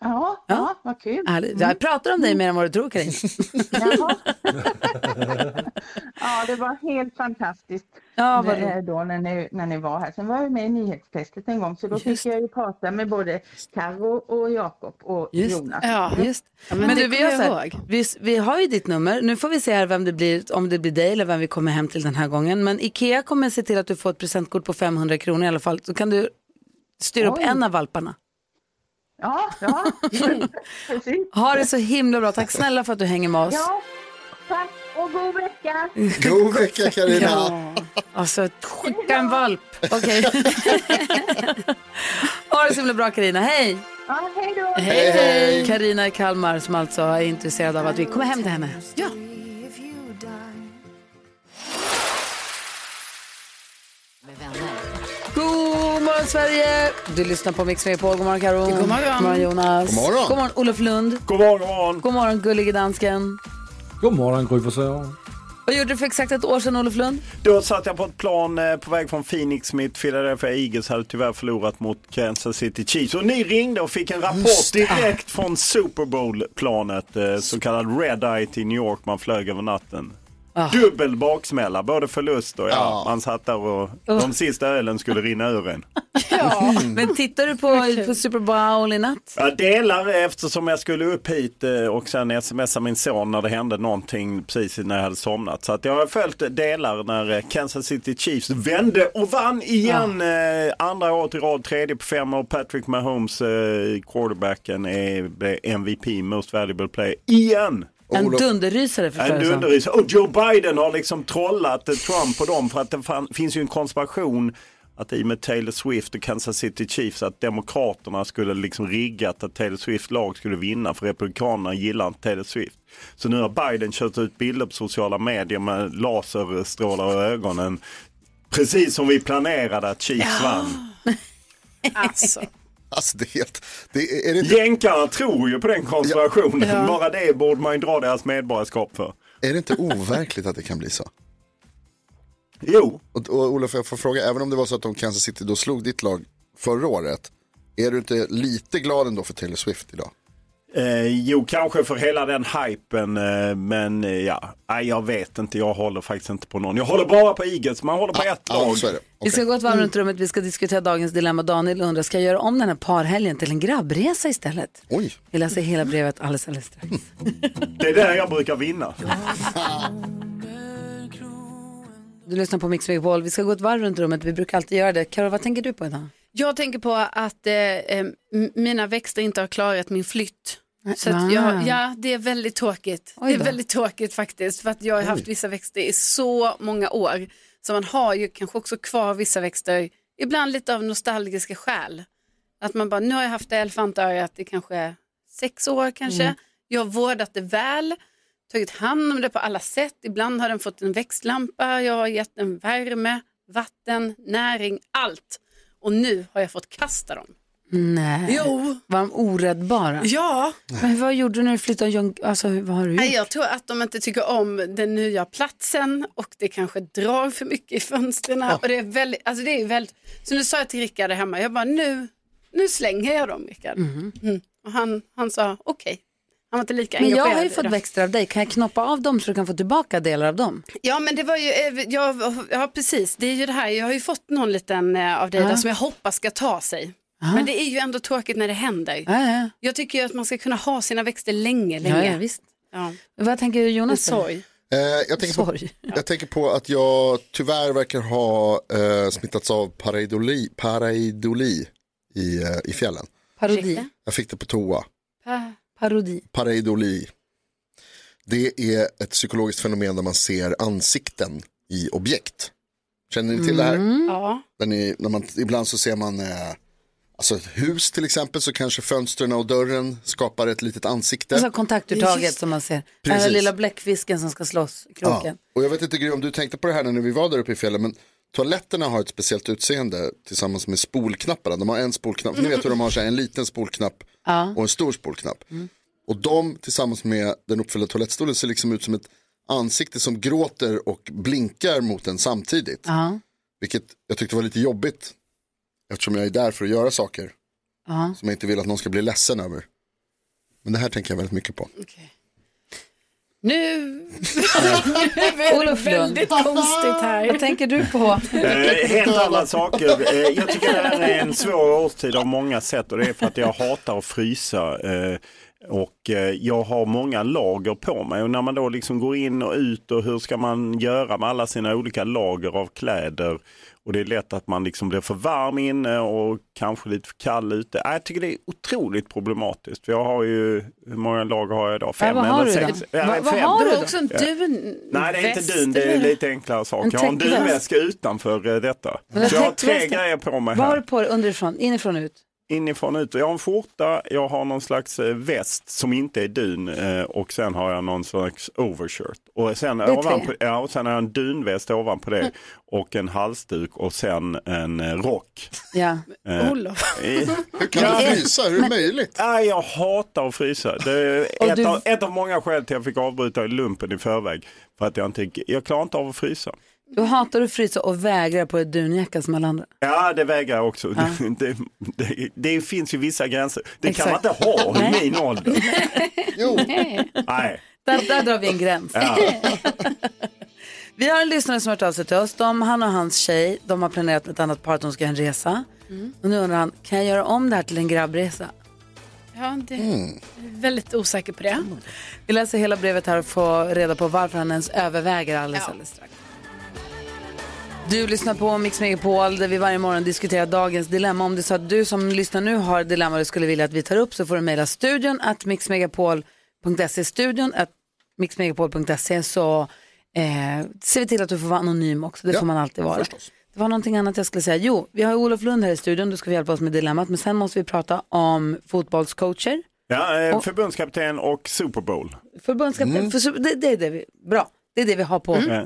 Ja, ja, vad kul. Härligt. Jag pratar om dig mer än vad du tror Karin. [laughs] [laughs] Ja, det var helt fantastiskt Ja, vad eh, då när ni, när ni var här. Sen var jag med i nyhetstestet en gång så då fick jag ju prata med både Karo och Jakob och Just, Jonas. Ja. Just. Ja, men men du, det vi, jag här, vi, vi har ju ditt nummer. Nu får vi se här vem det blir, om det blir dig eller vem vi kommer hem till den här gången. Men Ikea kommer se till att du får ett presentkort på 500 kronor i alla fall. Så kan du styra upp Oj. en av valparna. Ja, ja. [laughs] precis. Ha det så himla bra. Tack snälla för att du hänger med oss. Ja, tack och god vecka. God vecka Carina. Ja, alltså skicka en valp. Okej. [laughs] ha det så himla bra Karina. Hej! Ja, hej då. Hej, hej! Karina i Kalmar som alltså är intresserad av att vi kommer hem till henne. Ja. Morgon Sverige! Du lyssnar på Mix Megapol. God morgon Karo. God morgon. God morgon Jonas. God morgon. God morgon Olof Lund. God morgon, god morgon. God morgon gullige dansken. God morgon, Gry. Vad gjorde du för exakt ett år sedan Olof Lund? Då satt jag på ett plan eh, på väg från Phoenix. Mitt Philadelphia Eagles hade tyvärr förlorat mot Kansas City Chiefs. Och ni ringde och fick en rapport direkt från Super Bowl-planet. eh, Så kallad Red Eye till New York. Man flög över natten. Dubbel baksmälla, både förlust och ja, Ja. man satt där och de sista ölen skulle rinna ur en. [laughs] Men tittar du på, på Super Bowl i natt? Jag delar eftersom jag skulle upp hit eh, och sen smsa min son när det hände någonting precis när jag hade somnat. Så att jag har följt delar när eh, Kansas City Chiefs vände och vann igen. Eh, andra året i rad, tredje på fem år. Patrick Mahomes, quarterbacken, är MVP, Most Valuable Player, igen. En Olof- dunderrysare förstår En dunderis. Och Joe Biden har liksom trollat Trump på dem för att det fan, finns ju en konspiration att i och med Taylor Swift och Kansas City Chiefs att Demokraterna skulle liksom riggat att Taylor Swift lag skulle vinna för Republikanerna gillar inte Taylor Swift. Så nu har Biden kört ut bilder på sociala medier med laserstrålar i ögonen. Precis som vi planerade att Chiefs vann. Alltså. Alltså det är helt, det är, är det inte, Jänkarna tror ju på den konspirationen. Bara det borde man ju dra deras medborgarskap för. är det inte overkligt att det kan bli så? Jo, Och, och Olof, jag får fråga, även om det var så att de Kansas City då slog ditt lag förra året, är du inte lite glad ändå för Taylor Swift idag? Eh, jo, kanske för hela den hypen, eh, men eh, ja, nej, jag vet inte. Jag håller faktiskt inte på någon. Jag håller bara på Eagles, man håller på ett Ja, lag. är det. Vi ska gå ett varv runt rummet, vi ska diskutera dagens dilemma. Daniel undrar, ska jag göra om den här parhelgen till en grabbresa istället? Oj, Vi läser hela brevet alldeles, alldeles strax. [laughs] Det är där jag brukar vinna. [laughs] Du lyssnar på Mix Megapol. Vi ska gå ett varv runt rummet. Vi brukar alltid göra det. Karo, vad tänker du på idag? Jag tänker på att eh, eh, mina växter inte har klarat min flytt. Så jag, ja, det är väldigt tråkigt. Det är väldigt tråkigt faktiskt. För att jag har haft Oj. vissa växter i så många år. Så man har ju kanske också kvar vissa växter, ibland lite av nostalgiska skäl. Att man bara, nu har jag haft elefantörat i kanske sex år kanske. Mm. Jag har vårdat det väl, tagit hand om det på alla sätt. Ibland har den fått en växtlampa, jag har gett den värme, vatten, näring, allt. Och nu har jag fått kasta dem. Nej. Jo. Var de oräddbara? Ja. Men vad gjorde du när du flyttade? Alltså, vad har du gjort? Nej, jag tror att de inte tycker om den nya platsen och det kanske drar för mycket i fönstren. Och det är väldigt, alltså det är väldigt, så nu sa jag till Rickard hemma, jag bara nu, nu slänger jag dem Rickard. Mm. Och han, han sa okej. Han var inte lika Men jag engagerad har ju fått växter av dig. Kan jag knoppa av dem så du kan få tillbaka delar av dem? Ja men det var ju, eh, ja, ja precis, det är ju det här, jag har ju fått någon liten eh, av dig Ja. där som jag hoppas ska ta sig. Ja. Men det är ju ändå tråkigt när det händer. Ja, ja. Jag tycker ju att man ska kunna ha sina växter länge, länge. Ja, ja, visst. Ja. Vad tänker du Jonas? Sorg. Eh, jag, tänker på, jag tänker på att jag tyvärr verkar ha eh, smittats av pareidoli, pareidoli i, eh, i fjällen. Parodi. Jag fick det på toa. Pa- Parodi. Pareidoli. Det är ett psykologiskt fenomen där man ser ansikten i objekt. Känner ni till det här? Ja. Där ni, när man, ibland så ser man eh, alltså ett hus till exempel så kanske fönstren och dörren skapar ett litet ansikte. Alltså kontaktuttaget som man ser. Den här Precis. lilla bläckfisken som ska slåss i kroken. Ja. Och jag vet inte Gry, om du tänkte på det här när vi var där uppe i fjällen men toaletterna har ett speciellt utseende tillsammans med spolknapparna. De har en spolknapp, ni vet hur de har så här, en liten spolknapp Ja. och en stor spolknapp. Och de tillsammans med den uppfyllda toalettstolen ser liksom ut som ett ansikte som gråter och blinkar mot en samtidigt. Ja. Vilket jag tyckte var lite jobbigt eftersom jag är där för att göra saker Ja. som jag inte vill att någon ska bli ledsen över. Men det här tänker jag väldigt mycket på. Nu, nu är det Olof Lund. väldigt konstigt här. Vad tänker du på? Eh, helt andra saker. Eh, jag tycker det här är en svår årstid av många sätt och det är för att jag hatar att frysa. Eh, och eh, jag har många lager på mig och när man då liksom går in och ut och hur ska man göra med alla sina olika lager av kläder och det är lätt att man liksom blir för varm inne och kanske lite för kall ute. Äh, Jag tycker det är otroligt problematiskt. För jag har ju, hur många lager har jag idag? Fem vad har eller du sex? Ja, Va- vad har Du också en Ja. dun Nej, det är inte dun. Det är eller? lite enklare saker. En Jag har en dunväska utanför eh, detta. Så jag har tre grejer på mig Vad har här. du på dig underifrån, inifrån ut? Inifrån och ut. Jag har en skjorta, jag har någon slags eh, väst som inte är dun eh, och sen har jag någon slags overshirt. Och sen, ovanpå, ja, och sen har jag en dunväst ovanpå det [laughs] och en halsduk och sen en eh, rock. Ja. Eh, [laughs] Olof. Hur kan du frysa? Hur är det möjligt? Ja, jag hatar att frysa. Det är [laughs] ett, du- av, ett av många skäl till att jag fick avbryta i lumpen i förväg. För att jag inte, jag klarar inte av att frysa. Du hatar att frysa och vägrar på ett dunjacka som alla andra. Ja, det vägrar jag också. Det, det, det finns ju vissa gränser. Det kan Exakt. man inte ha i Nej. min ålder. [laughs] Jo, Nej. Där, där drar vi en gräns. Ja. [laughs] Vi har en lyssnare som har hört av sig till oss. De, han och hans tjej, de har planerat med ett annat par att de ska göra en resa. Och nu undrar han, kan jag göra om det här till en grabbresa? Ja, det jag är väldigt osäker på det. Vi läser hela brevet här och får reda på varför han ens överväger alldeles, Ja. alldeles strax. Du lyssnar på Mix Megapol där vi varje morgon diskuterar dagens dilemma. Om det är så att du som lyssnar nu har ett dilemma du skulle vilja att vi tar upp så får du mejla studion att mixmegapol.se studion att mixmegapol.se så eh, ser vi till att du får vara anonym också. Det Ja, får man alltid vara. förstås. Det var någonting annat jag skulle säga. Jo, vi har Olof Lund här i studion. Du ska få hjälpa oss med dilemmat. Men sen måste vi prata om fotbollscoacher. Ja, eh, Och- förbundskapten och Super Bowl. Förbundskapten. För, så- det, det är det vi, bra, det är det vi har på, Eh,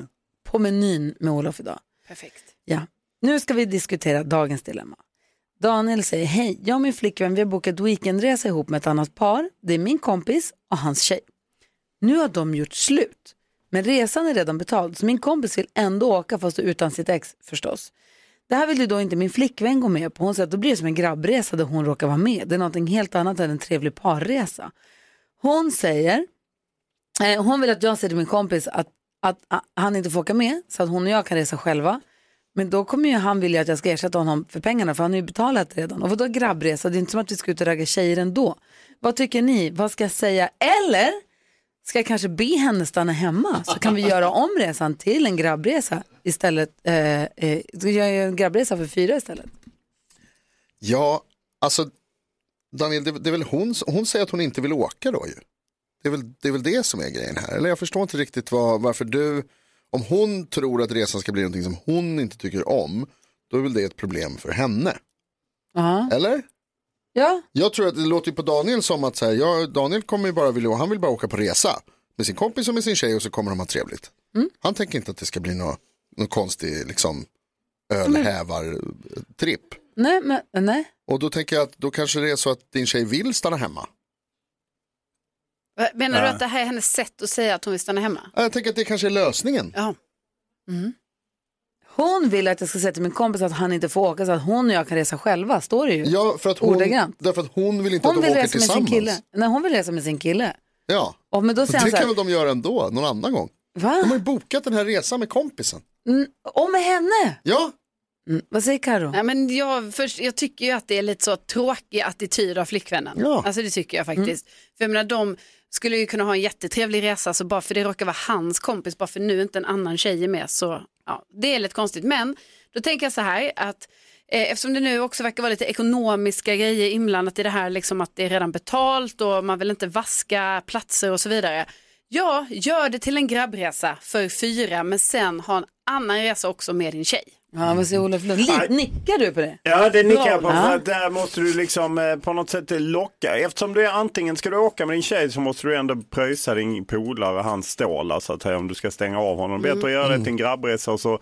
på menyn med Olof idag. Perfekt. Ja. Nu ska vi diskutera dagens dilemma. Daniel säger, hej, jag och min flickvän vi har bokat weekendresa ihop med ett annat par. Det är min kompis och hans tjej. Nu har de gjort slut, men resan är redan betald så min kompis vill ändå åka fast utan sitt ex förstås. Det här vill ju då inte min flickvän gå med på. Hon säger att då blir det som en grabbresa där hon råkar vara med. Det är någonting helt annat än en trevlig parresa. Hon säger, eh, hon vill att jag säger till min kompis att, att, han inte får åka med så att hon och jag kan resa själva. Men då kommer ju han vilja att jag ska ersätta honom för pengarna för han har ju betalat redan. Och vadå grabbresa? Det är inte som att vi ska ut och ragga tjejer ändå. Vad tycker ni? Vad ska jag säga? Eller ska jag kanske be henne stanna hemma så kan vi göra om resan till en grabbresa istället, eh, eh, jag göra en grabbresa för fyra istället. Ja, alltså Daniel, det, det är väl hon, hon säger att hon inte vill åka då ju. Det är, väl, det är väl det som är grejen här. Eller jag förstår inte riktigt vad, varför du, om hon tror att resan ska bli någonting som hon inte tycker om, då är väl det ett problem för henne. Ja. Eller? Ja. Jag tror att det låter på Daniel som att så här, ja, Daniel kommer ju bara vilja, han vill bara åka på resa med sin kompis och med sin tjej och så kommer de ha trevligt. Han tänker inte att det ska bli någon nå konstig liksom, ölhävar-tripp. Nej, men nej. Och då tänker jag att då kanske det är så att din tjej vill stanna hemma. Menar du att det här är hennes sätt att säga att hon vill stanna hemma? Ja, Jag tänker att det kanske är lösningen. Ja. Hon vill att jag ska säga till min kompis att han inte får åka så att hon och jag kan resa själva, står det ju. Ja, för att hon, Ordagrant. därför att hon vill inte Hon att de vill åker resa med sin tillsammans. kille. Nej, hon vill resa med sin kille. Ja, Och men då säger han det så kan här, väl de göra ändå, någon annan gång. Va? De har ju bokat den här resan med kompisen. mm, och med henne. Ja. Mm, vad säger Karo? Nej, men jag, först, jag tycker ju att det är lite så tråkig attityd av flickvännen. Ja. Alltså det tycker jag faktiskt. För jag menar, de skulle ju kunna ha en jättetrevlig resa, så bara för det råkar vara hans kompis, bara för nu inte en annan tjej är med, så ja, det är lite konstigt. Men då tänker jag så här att eh, eftersom det nu också verkar vara lite ekonomiska grejer inblandat i det här, liksom att det är redan betalt och man vill inte vaska platser och så vidare. Ja, gör det till en grabbresa för fyra, men sen ha en annan resa också med din tjej. Ja, vad säger Olof Lund? Li- Nickar du på det? Ja, det nickar jag på. För att där måste du liksom eh, på något sätt locka. Eftersom du är antingen ska du åka med din tjej så måste du ändå pröjsa din polare, hans stålar så att säga, om du ska stänga av honom. Bättre att göra det till en grabbresa och så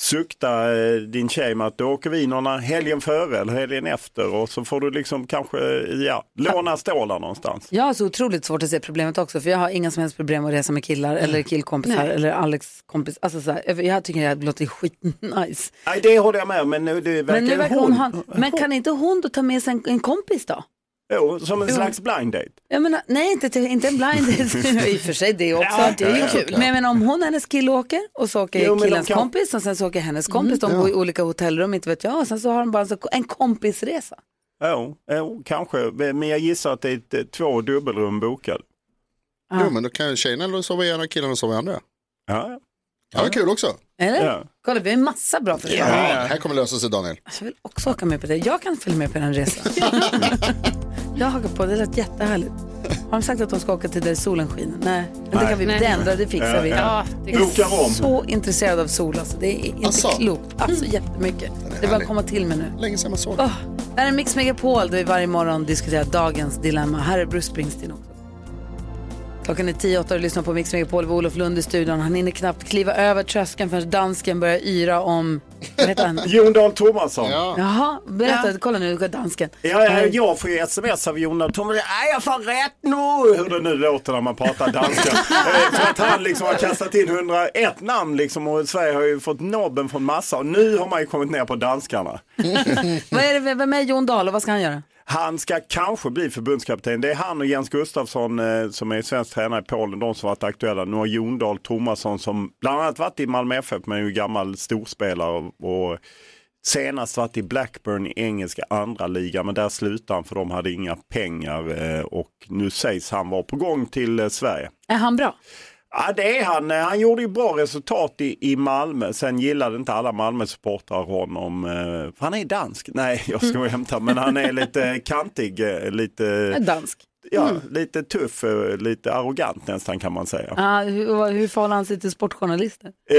sukta eh, din tjej med att då åker vi någon helgen före eller helgen efter och så får du liksom kanske ja, låna stålar någonstans. Jag har så otroligt svårt att se problemet också för jag har inga som helst problem att resa med killar eller killkompisar Nej. eller Alex kompis. Alltså så här, jag tycker det låter skitnice. Nej, det håller jag med men nu det verkar Men, nu verkar hon hon. men kan inte hon då ta med sig en, en kompis då? Jo, som en Jo. slags blind date. Jag menar, nej, inte, till- inte en blind date. [laughs] I och för sig det också. Ja, det är ju Ja, kul. Men jag menar, om hon och hennes kille åker och så åker Jo, killens kan- kompis och sen så åker hennes kompis. Mm. De bor i Ja. olika hotellrum, inte vet jag. Och sen så har de bara en, kompisresa. Jo, jo, kanske. Men jag gissar att det är ett, eh, två dubbelrum bokade. Jo, men då kan ju tjejerna sova i ena och killarna sova i andra. Ja, ja. kul också. Eller? Ja. Kolla, vi har en massa bra förslag. Ja, det här kommer lösa sig Daniel. Jag vill också åka med på det. Jag kan följa med på den resan. [laughs] jag hakar på, det lät jättehärligt. Har de sagt att de ska åka till där solen skiner? Nej, men det Nej. kan vi, Nej. det det fixar Ja, vi. ja. Jag är om. så intresserad av sol, alltså. det är inte Alltså. klokt. Alltså jättemycket. Det härlig. komma till mig nu. Länge sedan man såg Oh, det här är Mix Megapol där vi varje morgon diskuterar dagens dilemma. Här är Bruce Springsteen också. Klockan är 10 8 och lyssnar på Mix Megapol med Olof Lund i studion. Han hinner knappt kliva över tröskeln förrän dansken börjar yra om... Heter han? Jon Dahl Tomasson. Jaha, berätta. Kolla nu, dansken. Ja, ja, jag får ju sms av Jon Dahl Tomasson. Nej, jag får rätt nu! Hur det nu låter när man pratar danska. [laughs] Eh, För att han liksom har kastat in 101 namn liksom och Sverige har ju fått nobben från massa och nu har man ju kommit ner på danskarna. [laughs] vad är det, vem är Jon Dahl och vad ska han göra? Han ska kanske bli förbundskapten. Det är han och Jens Gustafsson eh, som är svensk tränare i Polen, de som varit aktuella. Nu har Jon Dahl Tomasson som bland annat varit i Malmö FF men är ju gammal storspelare och, och senast varit i Blackburn i engelska andra liga men där slutade han för de hade inga pengar eh, och nu sägs han vara på gång till eh, Sverige. Är han bra? Ja det är han. Eh, Han gjorde ju bra resultat i, i Malmö. Sen gillade inte alla Malmö-supportrar honom. eh, för Han är dansk. Nej, [laughs] jag ska hämta. Men han är lite [laughs] kantig. eh, Lite, Dansk. ja, Mm. lite tuff, lite arrogant nästan kan man säga. Ah, hur, hur förhåller han sig till sportjournalister? Eh,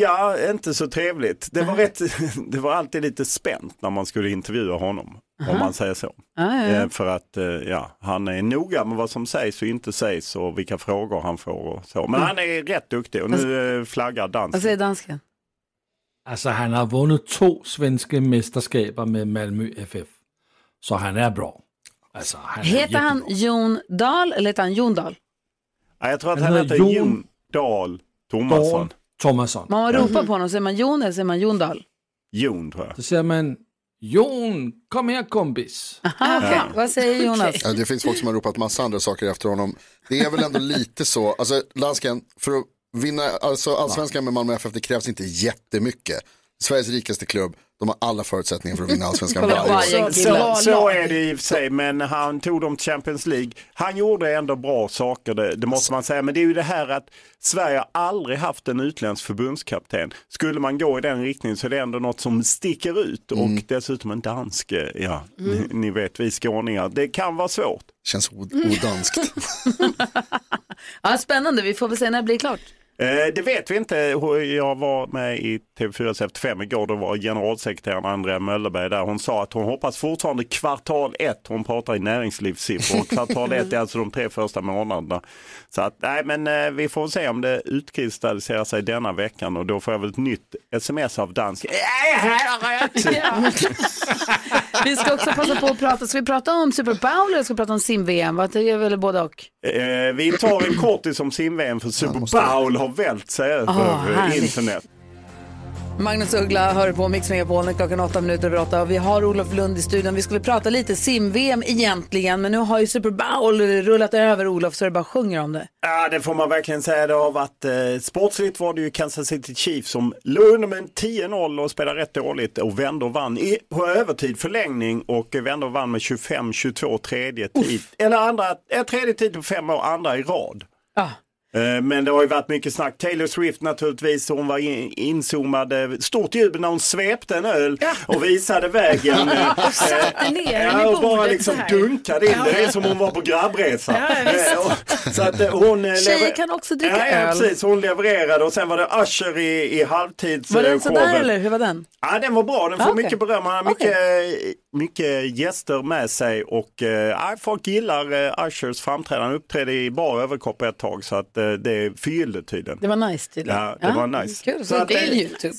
ja, inte så trevligt. Det var, rätt, [laughs] det var alltid lite spänt när man skulle intervjua honom. Om man säger så. Ah, ja, ja. Eh, för att eh, ja, han är noga med vad som sägs och inte sägs och vilka frågor han får och så. Men Mm. han är rätt duktig och nu eh, flaggar Vad dansen. säger dansken? Altså, han har vundet to svenske mesterskaber med Malmö FF. Så han är bra. Altså, han är Heter han Jon Dahl eller heter han Jon Dahl? Ja, jag tror att Han han heter Jon Jon Dahl Tomasson. Dahl Thomasson. Man ropar på honom, säger man Jon eller säger man Jon Dahl? Jon tror jag. Så säger man, Jon, kom här kompis. Aha, okej. Vad säger Jonas? Ja, det finns folk som har ropat massa andra saker efter honom. Det är väl ändå lite så, alltså dansken, för att vinna alltså, allsvenskan med Malmö FF, det krävs inte jättemycket. Sveriges rikaste klubb, de har alla förutsättningar för att vinna allsvenskan varje år. Så, så, så är det i och för sig, men han tog dem till Champions League. Han gjorde ändå bra saker, det, det måste man säga. Men det är ju det här att Sverige har aldrig haft en utländsk förbundskapten. Skulle man gå i den riktningen så är det ändå något som sticker ut och dessutom en dansk, eh, ja, ni, ni vet vi skåningar, det kan vara svårt. Känns o- odanskt. [laughs] Ja, spännande, vi får väl se när det blir klart. Eh, det vet vi inte. Jag var med i TV4 Efter fem igår. Då var generalsekreteraren Andrea Möllerberg där. Hon sa att hon hoppas fortfarande kvartal ett. Hon pratar i näringslivssiffror. Och kvartal ett är alltså de tre första månaderna. Så att, nej men eh, vi får se om det utkristalliserar sig denna veckan och då får jag väl ett nytt sms av dansk. [laughs] Vi ska också passa på att prata, ska vi prata om Super Bowl eller ska vi prata om sim-VM? Vad gör väl både och? Eh, vi tar en kortis om sim-VM för Super Bowl har vält sig över Ah, härligt. internet. Magnus Uggla hör på Mix Megapol klockan åtta minuter över åtta och vi har Olof Lund i studion. Vi skulle prata lite sim-VM egentligen men nu har ju Super Bowl rullat över Olof så det bara sjunger om det. Ja, det får man verkligen säga. Det har varit eh, sportsligt var det ju Kansas City Chiefs som låg under med en 10-0 och spelade rätt dåligt och vände och vann i, på övertid förlängning och vände och vann med 25-22 tredje tid. Eller andra, eh, tredje tid på fem år, andra i rad. Ja. Eh, Men det har ju varit mycket snack. Taylor Swift naturligtvis, hon var in, inzoomad. eh, Stort jubel när hon svepte en öl och visade vägen. Eh, Och satte ner den i Ja, och bara bordet liksom så här. dunkade in Ja. det. Det är som hon var på grabbresa. Ja. Eh, Så att eh, hon... eh, Tjejer kan också dricka ja, ja, öl. precis. Hon levererade och sen var det Usher i, i halvtids... Var den eh, sådär eller hur var den? Ja, den var bra. Den får Ah, okej. mycket beröm. Han har mycket, mycket gäster med sig och eh, ja, folk gillar eh, Ushers framträdande. Han uppträdde i bara överkropp ett tag så att eh, det fyllde tydligen. Det var nice tydligen. Ja, det var nice. Kul, så, Så att, det är YouTube.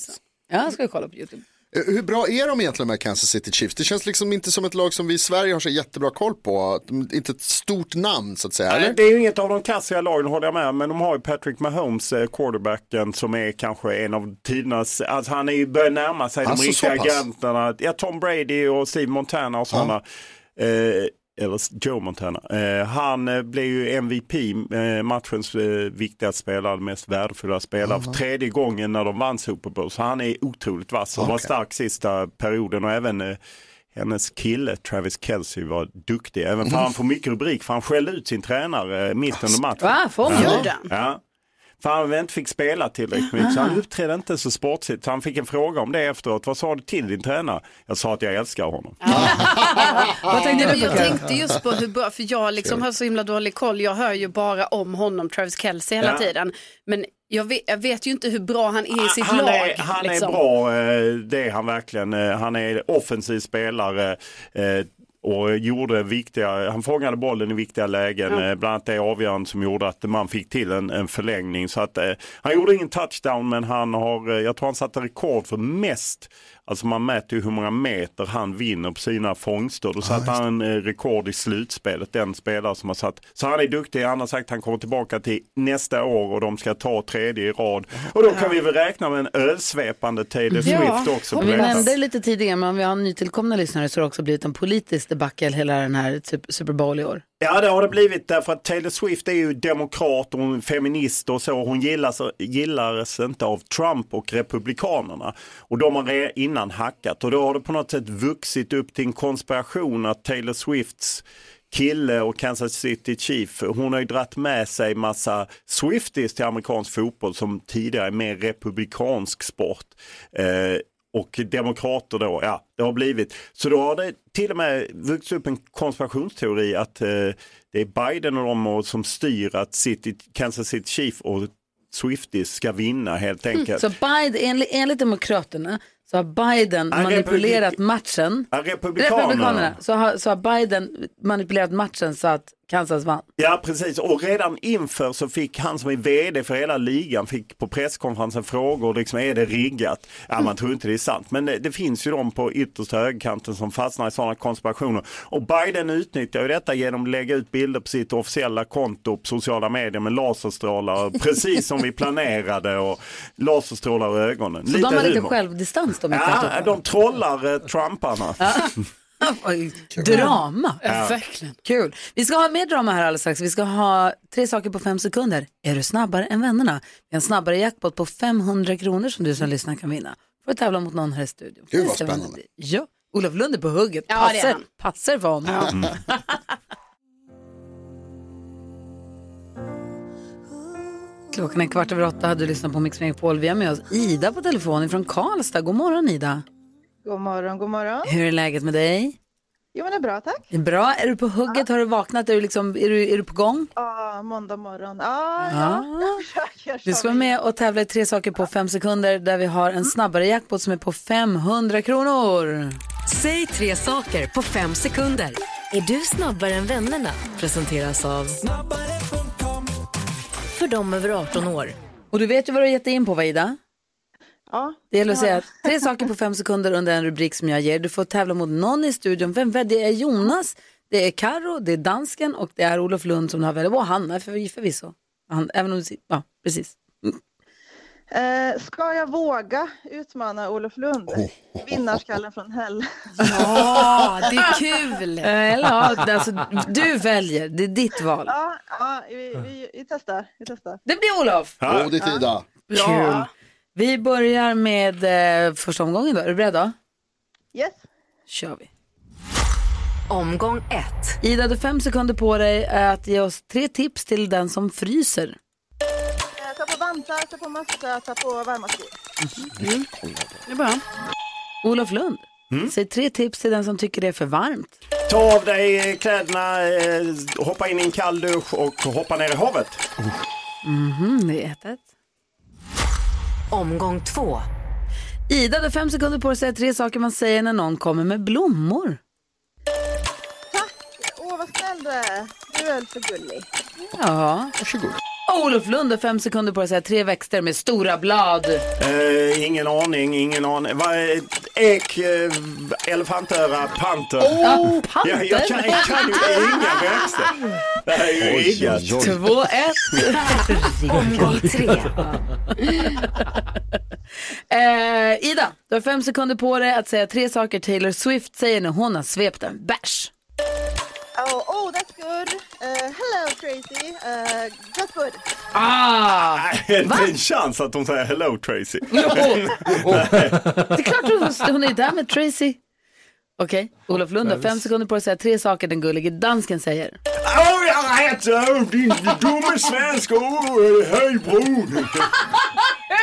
Ja, jag ska kolla på YouTube. Eh, Hur bra är de egentligen med Kansas City Chiefs? Det känns liksom inte som ett lag som vi i Sverige har så jättebra koll på. Inte ett stort namn så att säga, Nej, det är ju inget av de kassiga lagen håller jag med men de har ju Patrick Mahomes, eh, quarterbacken, som är kanske en av tidernas, alltså han är ju börjar närma sig Alltså, de riktiga agenterna. Ja, Tom Brady och Steve Montana och sådana. Eh, eller Joe Montana. Eh, han eh, blev ju MVP, eh, matchens eh, viktigaste spelare, mest värdefulla spelare, för tredje gången när de vann Super Bowl. Så han är otroligt vass och var Okej. stark sista perioden och även eh, hennes kille Travis Kelce var duktig. Även för han får mycket rubrik för han skällde ut sin tränare eh, mitt under matchen. Va, får? Ja. Ja. För han inte fick spela tillräckligt mycket så han uppträdde inte så sportsligt. Så han fick en fråga om det efteråt. Vad sa du till din tränare? Jag sa att jag älskar honom. [laughs] Vad tänkte du på? jag tänkte just på hur bra, för jag liksom har så himla dålig koll. Jag hör ju bara om honom, Travis Kelce hela Ja. tiden. Men jag vet, jag vet ju inte hur bra han är i sitt han lag. är, han liksom. är bra, eh, det är han verkligen. Eh, Han är offensiv spelare. Och gjorde viktiga, han fångade bollen i viktiga lägen, eh, bland annat det avgörande som gjorde att man fick till en, en förlängning. Så att, eh, han gjorde ingen touchdown men han har, eh, jag tror han satte rekord för mest, alltså man mäter ju hur många meter han vinner på sina fångster. Då satte han eh, rekord i slutspelet, den spelare som har satt. Så han är duktig, han har sagt att han kommer tillbaka till nästa år och de ska ta tredje i rad. Och då kan vi väl räkna med en ölsvepande Taylor Ja, Swift också. på Vi detta. nämnde lite tidigare, men om vi har nytillkomna lyssnare så har det också blivit en politisk debacle hela den här typ Super Bowl i år. Ja det har det blivit därför att Taylor Swift är ju demokrat och hon är feminist och så. Hon gillas, gillas inte av Trump och republikanerna. Och de har innan hackat och då har det på något sätt vuxit upp till en konspiration att Taylor Swifts kille och Kansas City Chief, hon har ju dratt med sig massa Swifties till amerikansk fotboll som tidigare är mer republikansk sport. Eh, och demokrater då, ja det har blivit. Så då har det till och med vuxit upp en konspirationsteori att eh, det är Biden och de som styr att City, Kansas City Chief och Swifties ska vinna helt enkelt. Så Biden, enligt, enligt Demokraterna så har Biden Ja, manipulerat matchen. Ja, republikanerna. Så har, så har Biden manipulerat matchen så att Kansas vann. Ja precis och redan inför så fick han som är vd för hela ligan fick på presskonferensen frågor liksom är det riggat? Ja man tror inte det är sant men det, det finns ju de på yttersta högerkanten som fastnar i sådana konspirationer och Biden utnyttjar ju detta genom att lägga ut bilder på sitt officiella konto på sociala medier med laserstrålar precis som vi [laughs] planerade och laserstrålar i ögonen. Så de har lite humor. Självdistans de Ja, de trollar eh, Trumparna. [laughs] Drama. Ja. Verkligen. Kul. Vi ska ha mer drama här alldeles strax. Vi ska ha tre saker på fem sekunder. Är du snabbare än vännerna? Vi har en snabbare jackpot på 500 kronor som du som lyssnar kan vinna. får du tävla mot någon här i studion. Gud, vad spännande. Ja, Olof Lund är på hugget. Ja, det är Passar, han. passar för honom. [laughs] Klockan är kvart över åtta, hade du lyssnat på Mix Megapol. Vi har med oss Ida på telefon från Karlstad. God morgon Ida. God morgon, god morgon. Hur är läget med dig? Jo men det är bra tack. Det är bra. Är du på hugget? Har du vaknat? Är du, liksom, är du, är du på gång? Ja, måndag morgon. Ja, Ja. ja. [laughs] jag försöker. Du ska vara med och tävla i tre saker på fem sekunder där vi har en snabbare jackpot som är på 500 kronor. Säg tre saker på fem sekunder. Är du snabbare än vännerna? Presenteras av... För dem över 18 år. Och du vet ju vad du har gett dig in på, va, Ida? Ja. Det gäller att säga tre saker på fem sekunder under en rubrik som jag ger. Du får tävla mot någon i studion. Vem vem? Det är Jonas, det är Karo, det är dansken och det är Olof Lund som du har väl. Och Hanna för, förvisso. Han, även om du, ja, precis. Eh, ska jag våga utmana Olof Lund? Vinnarskallen från Hell. Ja, det är kul. Eh, Eller ja, det- alltså, du väljer, det är ditt val. Ja, ja vi, vi, vi testar. Vi testar. Det blir Olof. Modigt Ida. Kul. Vi börjar med eh, första omgången då. Är du beredd då? Yes. kör vi. Omgång ett. Ida, du har fem sekunder på dig att ge oss tre tips till den som fryser. Eh, vantar, ta på mössa, ta på varma skor. Det är bra. Olof Lund, säg tre tips till den som tycker det är för varmt. Ta av dig kläderna, eh, hoppa in i en kall dusch och hoppa ner i havet. Mhm, det är ett, ett. Omgång två. Ida, du har fem sekunder på dig att säga tre saker man säger när någon kommer med blommor. Åh, vad snäll du är. Du är väl för gullig. Ja. Varsågod. Olof Lund har fem sekunder på dig att säga tre växter med stora blad. Eh, ingen aning, ingen aning. Vad är ek, eh, elefantöra, panter? Åh, panter! Ja, jag, kan, jag kan ju inga växter. Det här är ju oj. Två, ett. Omgång tre. [laughs] Eh, Ida, du har fem sekunder på dig att säga tre saker Taylor Swift säger när hon har svept en bärs. Oh, oh. Eh, hello Tracy. Uh, that's good. Ah! Det är inte en chans att hon säger hello Tracy. [laughs] Jo. Det är klart hon, hon är där med Tracy. Okej, Olof Lund har fem sekunder på dig att säga tre saker den gullige dansken säger. Åh, jag! Åh, din dumme svensk! Åh, höj bron!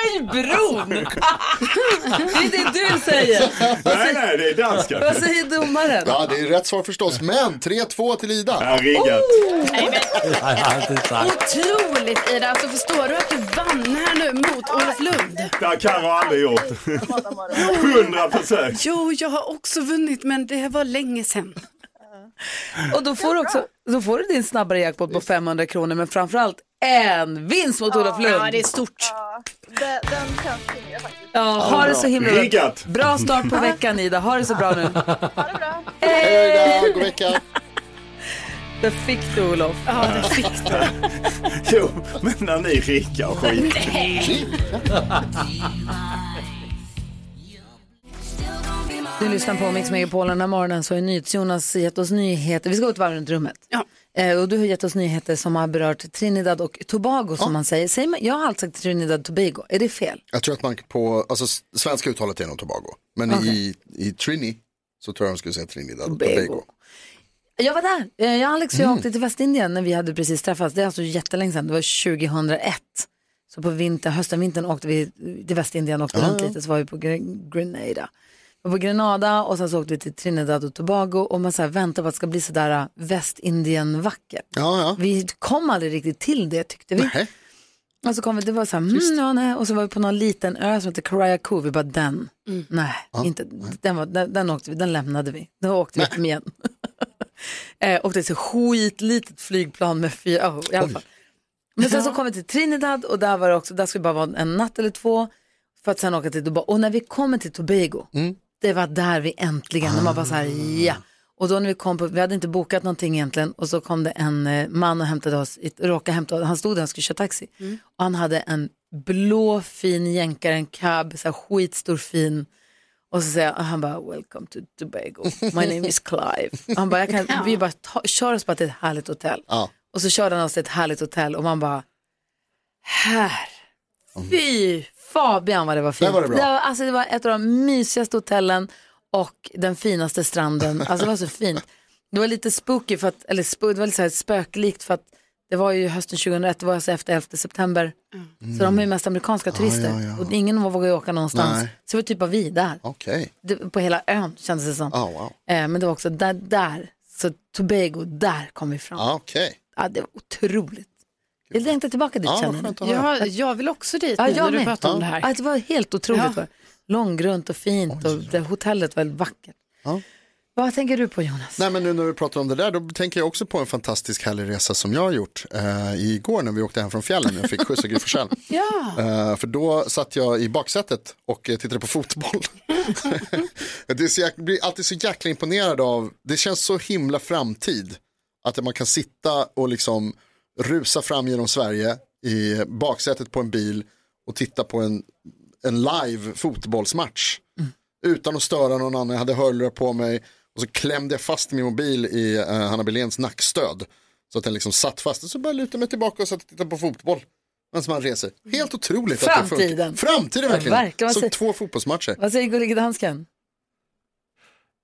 Höj bron! [laughs] det är det du säger. Nej, nej, det är danska. Vad säger domaren? Ja, det är rätt svar förstås. Men 3-2 till Ida. Ja, riggat. Otroligt Ida, alltså förstår du att du vann här nu mot Olof Lund? Det har Carro aldrig gjort. Hundra försök. Jo, jag har också vunnit men det var länge sedan. Och då får, du också, då får du din snabbare jackpot på 500 kronor men framförallt en vinst mot Olof Lund. Ja, det är stort. Ja, den, den känns tyngre faktiskt. Ja, ha det så himla bra. Riggat. Bra start på veckan Ida, ha det så bra nu. Ha det bra. Hej då, god vecka. Det fick du Olof. Ja, det fick du. [laughs] Jo, men när ni riggar och skit. Du lyssnar på Mix Megapol den här morgonen så har NyhetsJonas gett oss nyheter. Vi ska gå ett varv runt rummet. Ja. Eh, och du har gett oss nyheter som har berört Trinidad och Tobago som man säger. säger man, jag har alltid sagt Trinidad och Tobago. Är det fel? Jag tror att man på, alltså svenska uttalet är nog Tobago. Men i, i Trini så tror jag de skulle säga Trinidad och Tobago. Jag var där. Eh, Jag och Alex och jag åkte till Västindien när vi hade precis träffats. Det är alltså jättelänge sedan. Det var 2001. Så på vinter, hösten, vintern åkte vi till Västindien och åkte runt lite. Så var vi på Gre- Grenada. Var på Grenada och sen så åkte vi till Trinidad och Tobago. Och man så här väntar på att det ska bli sådär äh, Västindien-vackert. Ja, ja. Vi kom aldrig riktigt till det tyckte vi. Nähä. Och så kom vi, det var så här, mm, ja, nej. och så var vi på någon liten ö som heter Karayako. Vi bara den, nej, inte, den, var, den, den åkte vi, den lämnade vi. Då åkte vi hem igen. [laughs] eh, åkte till skitlitet flygplan med fyra, oh, i alla fall. Men sen så kom vi till Trinidad och där var det också, där skulle vi bara vara en natt eller två för att sen åka till Dubai. Och när vi kommer till Tobago, det var där vi äntligen, när man bara så här, ja. Och då när vi kom på, vi hade inte bokat någonting egentligen och så kom det en eh, man och hämtade oss, råkade hämta, han stod där och skulle köra taxi. Och han hade en blå fin jänkare, en cab, så här skitstor fin. Och så säger jag, han bara, welcome to Tobago, my name is Clive. Han bara, jag kan, vi bara, ta, kör oss bara till ett härligt hotell. Ja. Och så körde han oss till ett härligt hotell och man bara, här Fy Fabian vad det var fint. Där var det bra. var, alltså, det var ett av de mysigaste hotellen och den finaste stranden. [laughs] Alltså det var så fint. Det var lite spooky, för att, eller spo, det var lite så här spöklikt för att det var ju hösten 2001, det var alltså efter 11 september. Så de är ju mest amerikanska turister ja, ja. och ingen vågar ju åka någonstans. Nej. Så det var typ bara vi där. Okej. Det, på hela ön kändes det som. Oh, wow. eh, men det var också där, där, så Tobago, där kom vi fram. Ah, Okej. Ja, det var otroligt. Jag längtar tillbaka dit Ja, vad känner ni. skönt att höra. Ja, jag vill också dit Ja, nu jag när du pratar om det här. Ja, det var helt otroligt. Ja. Långgrunt och fint och det, hotellet var vackert. Ja. Vad tänker du på Jonas? Nej men nu när vi pratar om det där, då tänker jag också på en fantastisk härlig resa som jag har gjort eh, igår när vi åkte hem från fjällen. Jag fick skjuts av Gry. [laughs] Ja. Eh, för då satt jag i baksätet och eh, tittade på fotboll. [laughs] det är så jag blir alltid så jäkla imponerad av, det känns så himla framtid. Att man kan sitta och liksom rusa fram genom Sverige i baksätet på en bil och titta på en, en live fotbollsmatch. Utan att störa någon annan, jag hade hörlurar på mig och så klämde jag fast min mobil i uh, Hanna Billens nackstöd. Så att den liksom satt fast och så började jag luta mig tillbaka och satt och tittade på fotboll. Medan man reser. Helt otroligt att det Framtiden. funkar. Framtiden Ja, verkligen. verkligen. Säger- två fotbollsmatcher. Vad säger gullige dansken?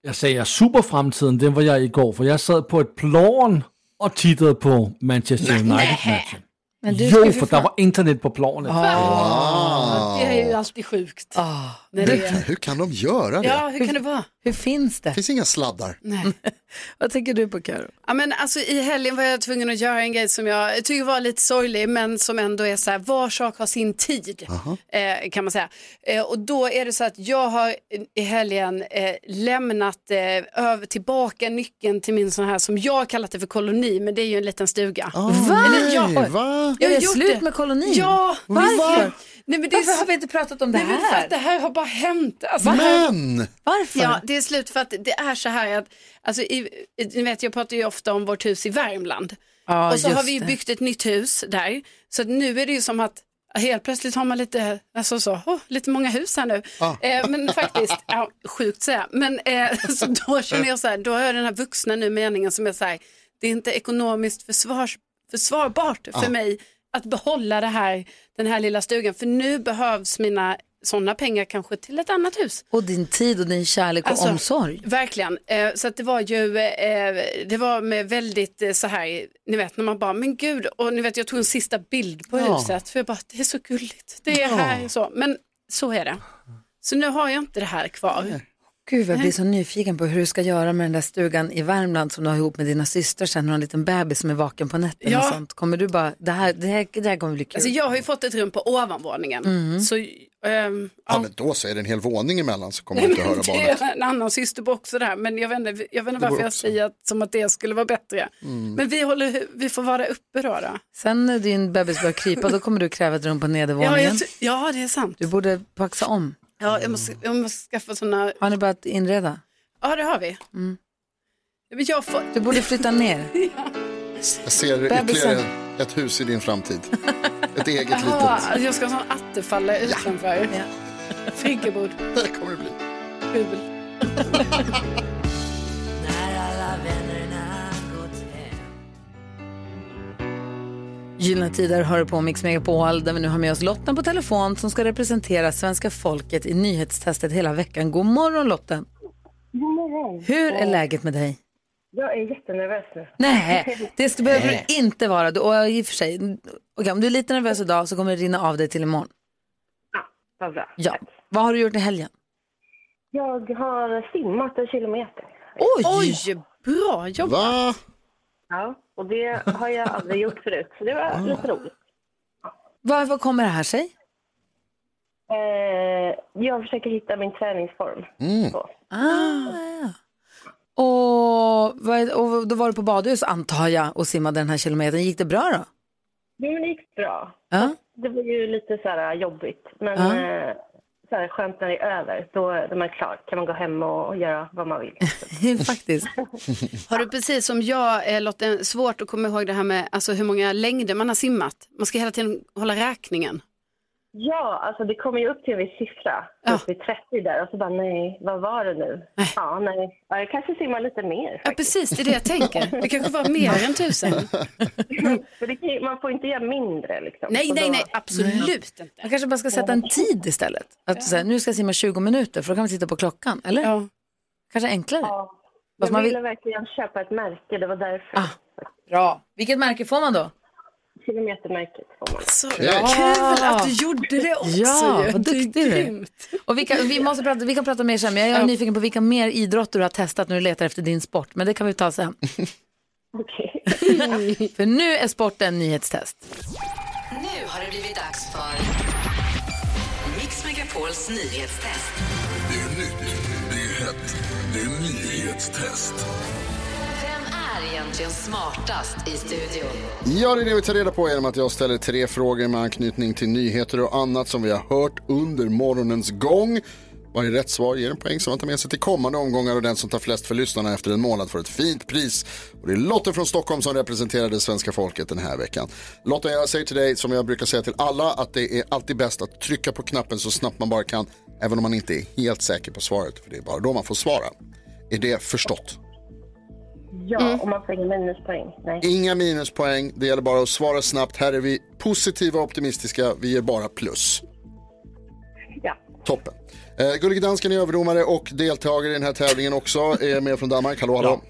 Jag säger superframtiden, den var jag igår, för jag satt på ett plan och tittade på Manchester United-matchen. Men du Jo, för det var internet på planet. Ah. Det är ju alltid sjukt. Ah. Det Hur, är... hur kan de göra det? Ja, hur kan det vara? Hur finns det? Det finns inga sladdar. Nej. [laughs] Vad tänker du på Karo? Ja, men alltså, I helgen var jag tvungen att göra en grej som jag tycker var lite sorglig men som ändå är så här, var sak har sin tid eh, kan man säga. Eh, och då är det så att jag har i helgen eh, lämnat eh, över tillbaka nyckeln till min sån här som jag kallat det för koloni men det är ju en liten stuga. Va? Eller, jag, Nej, va? jag Är har det slut det. med kolonin? Ja, Varför? Nej, men det Varför har vi inte pratat om det Nej, men för här? att det här har bara hänt. Alltså, Men! Varför? Ja, det är slut för att det är så här att, alltså, i, ni vet, jag pratar ju ofta om vårt hus i Värmland. Ja, och så just har vi ju det. byggt ett nytt hus där. Så att nu är det ju som att helt plötsligt har man lite, alltså så, oh, lite många hus här nu. Eh, men faktiskt, ja, sjukt säga. Men eh, [laughs] så då känner jag så här, då har jag den här vuxna nu meningen som är så här, det är inte ekonomiskt försvars, försvarbart för mig att behålla det här, den här lilla stugan. För nu behövs mina sådana pengar kanske till ett annat hus. Och din tid och din kärlek och Alltså, omsorg. Verkligen. Eh, så att det var ju, eh, det var med väldigt eh, så här, ni vet när man bara, men gud, och ni vet jag tog en sista bild på Ja. huset för jag bara, det är så gulligt, det är Ja. här så, men så är det. Så nu har jag inte det här kvar. Gud, jag blir så nyfiken på hur du ska göra med den där stugan i Värmland som du har ihop med dina systrar sen. Du har en liten bebis som är vaken på nätterna Ja. och sånt. Kommer du bara, det här, det här, det här kommer bli kul. Alltså jag har ju fått ett rum på ovanvåningen. Mm. Så, ehm, Ja, men då så är det en hel våning emellan så kommer man inte höra det barnet. är en annan syster på också där, men jag vet inte, jag vet inte Det varför jag säger att, som att det skulle vara bättre. Mm. Men vi, håller, vi får vara uppe då. då. Sen när din bebis börjar krypa, då kommer du kräva ett rum på Ja, nedervåningen. jag, ty- ja, det är sant. Du borde paxa om. Ja, jag måste, jag måste skaffa sådana, Har ni börjat inreda? ja det har vi. Mm. Men Jag får... Du borde flytta ner. [laughs] Jag ser ytterligare ett hus i din framtid. [laughs] Ett eget Jaha, litet. alltså jag ska ha sån attefalla utanför. Friggebod. Det kommer det bli. Kul. [laughs] Gyllene Tider hör på Mix Megapol där vi nu har med oss Lotten på telefon som ska representera svenska folket i nyhetstestet hela veckan. God morgon Lotten! God morgon. Hur är läget med dig? Jag är jättenervös nu. Nej, det ska, behöver du inte vara. Du- Och i och för sig, okej, om du är lite nervös idag så kommer det rinna av dig till imorgon. Vad bra. Ja. Vad har du gjort i helgen? Jag har simmat en kilometer. Oj! Oj, bra jobbat. Va? Ja, och det har jag aldrig gjort förut, så det var lite roligt. Vad, vad kommer det här sig? Eh, jag försöker hitta min träningsform. Så. Ah, ja. och, och då var du på badhus antar jag och simmade den här kilometern. Gick det bra då? Jo, det gick bra. Ja. Det var ju lite så här jobbigt, men Ja. eh, så här, skönt när det är över. Då, då är man klar. kan man gå hem och göra vad man vill. [laughs] Faktiskt. [laughs] Har du precis som jag, eh, Lotte, svårt att komma ihåg det här med alltså, hur många längder man har simmat? Man ska hela tiden hålla räkningen. Ja, alltså det kommer ju upp till en viss siffra, upp till 30 där och så bara nej, vad var det nu? Ja, nej, ja, jag kanske simmar lite mer. Ja, precis, det är det jag tänker. [laughs] Det kanske var mer än tusen. För det, kan man får inte göra mindre liksom. Nej, nej, nej, absolut inte. Man kanske bara ska sätta en tid istället. Att säga, nu ska jag simma 20 minuter för då kan man titta på klockan, eller? Ja. Kanske enklare. Ja. Jag ville vill... verkligen köpa ett märke, det var därför. Bra. Vilket märke får man då? Kilometermärket får man. Så Ja. kul att du gjorde det också Ja, ju. vad duktig du är. Och vilka, vi, måste prata, vi kan prata mer sen, men jag är nyfiken på vilka mer idrotter du har testat när du letar efter din sport. Men det kan vi ta sen. [laughs] Okej. [laughs] För nu är sporten nyhetstest. Nu har det blivit dags för Mix Megapols nyhetstest. Det är nytt, det är hett, det är nyhetstest. Är egentligen smartast i studion? Ja, det är det vi tar reda på genom att jag ställer tre frågor med anknytning till nyheter och annat som vi har hört under morgonens gång. Varje rätt svar ger en poäng som man tar med sig till kommande omgångar och den som tar flest för lyssnarna efter en månad får ett fint pris. Och det är Lotte från Stockholm som representerar det svenska folket den här veckan. Lotte, jag säger till dig som jag brukar säga till alla att det är alltid bäst att trycka på knappen så snabbt man bara kan, även om man inte är helt säker på svaret, för det är bara då man får svara. Är det förstått? Ja, och man får ingen minuspoäng. Nej. Inga minuspoäng, det gäller bara att svara snabbt. Här är vi positiva och optimistiska, vi ger bara plus. Ja. Toppen. Eh, Gullige Dansken är överdomare och deltagare i den här tävlingen också. Är med från Danmark. Hallå, hallå.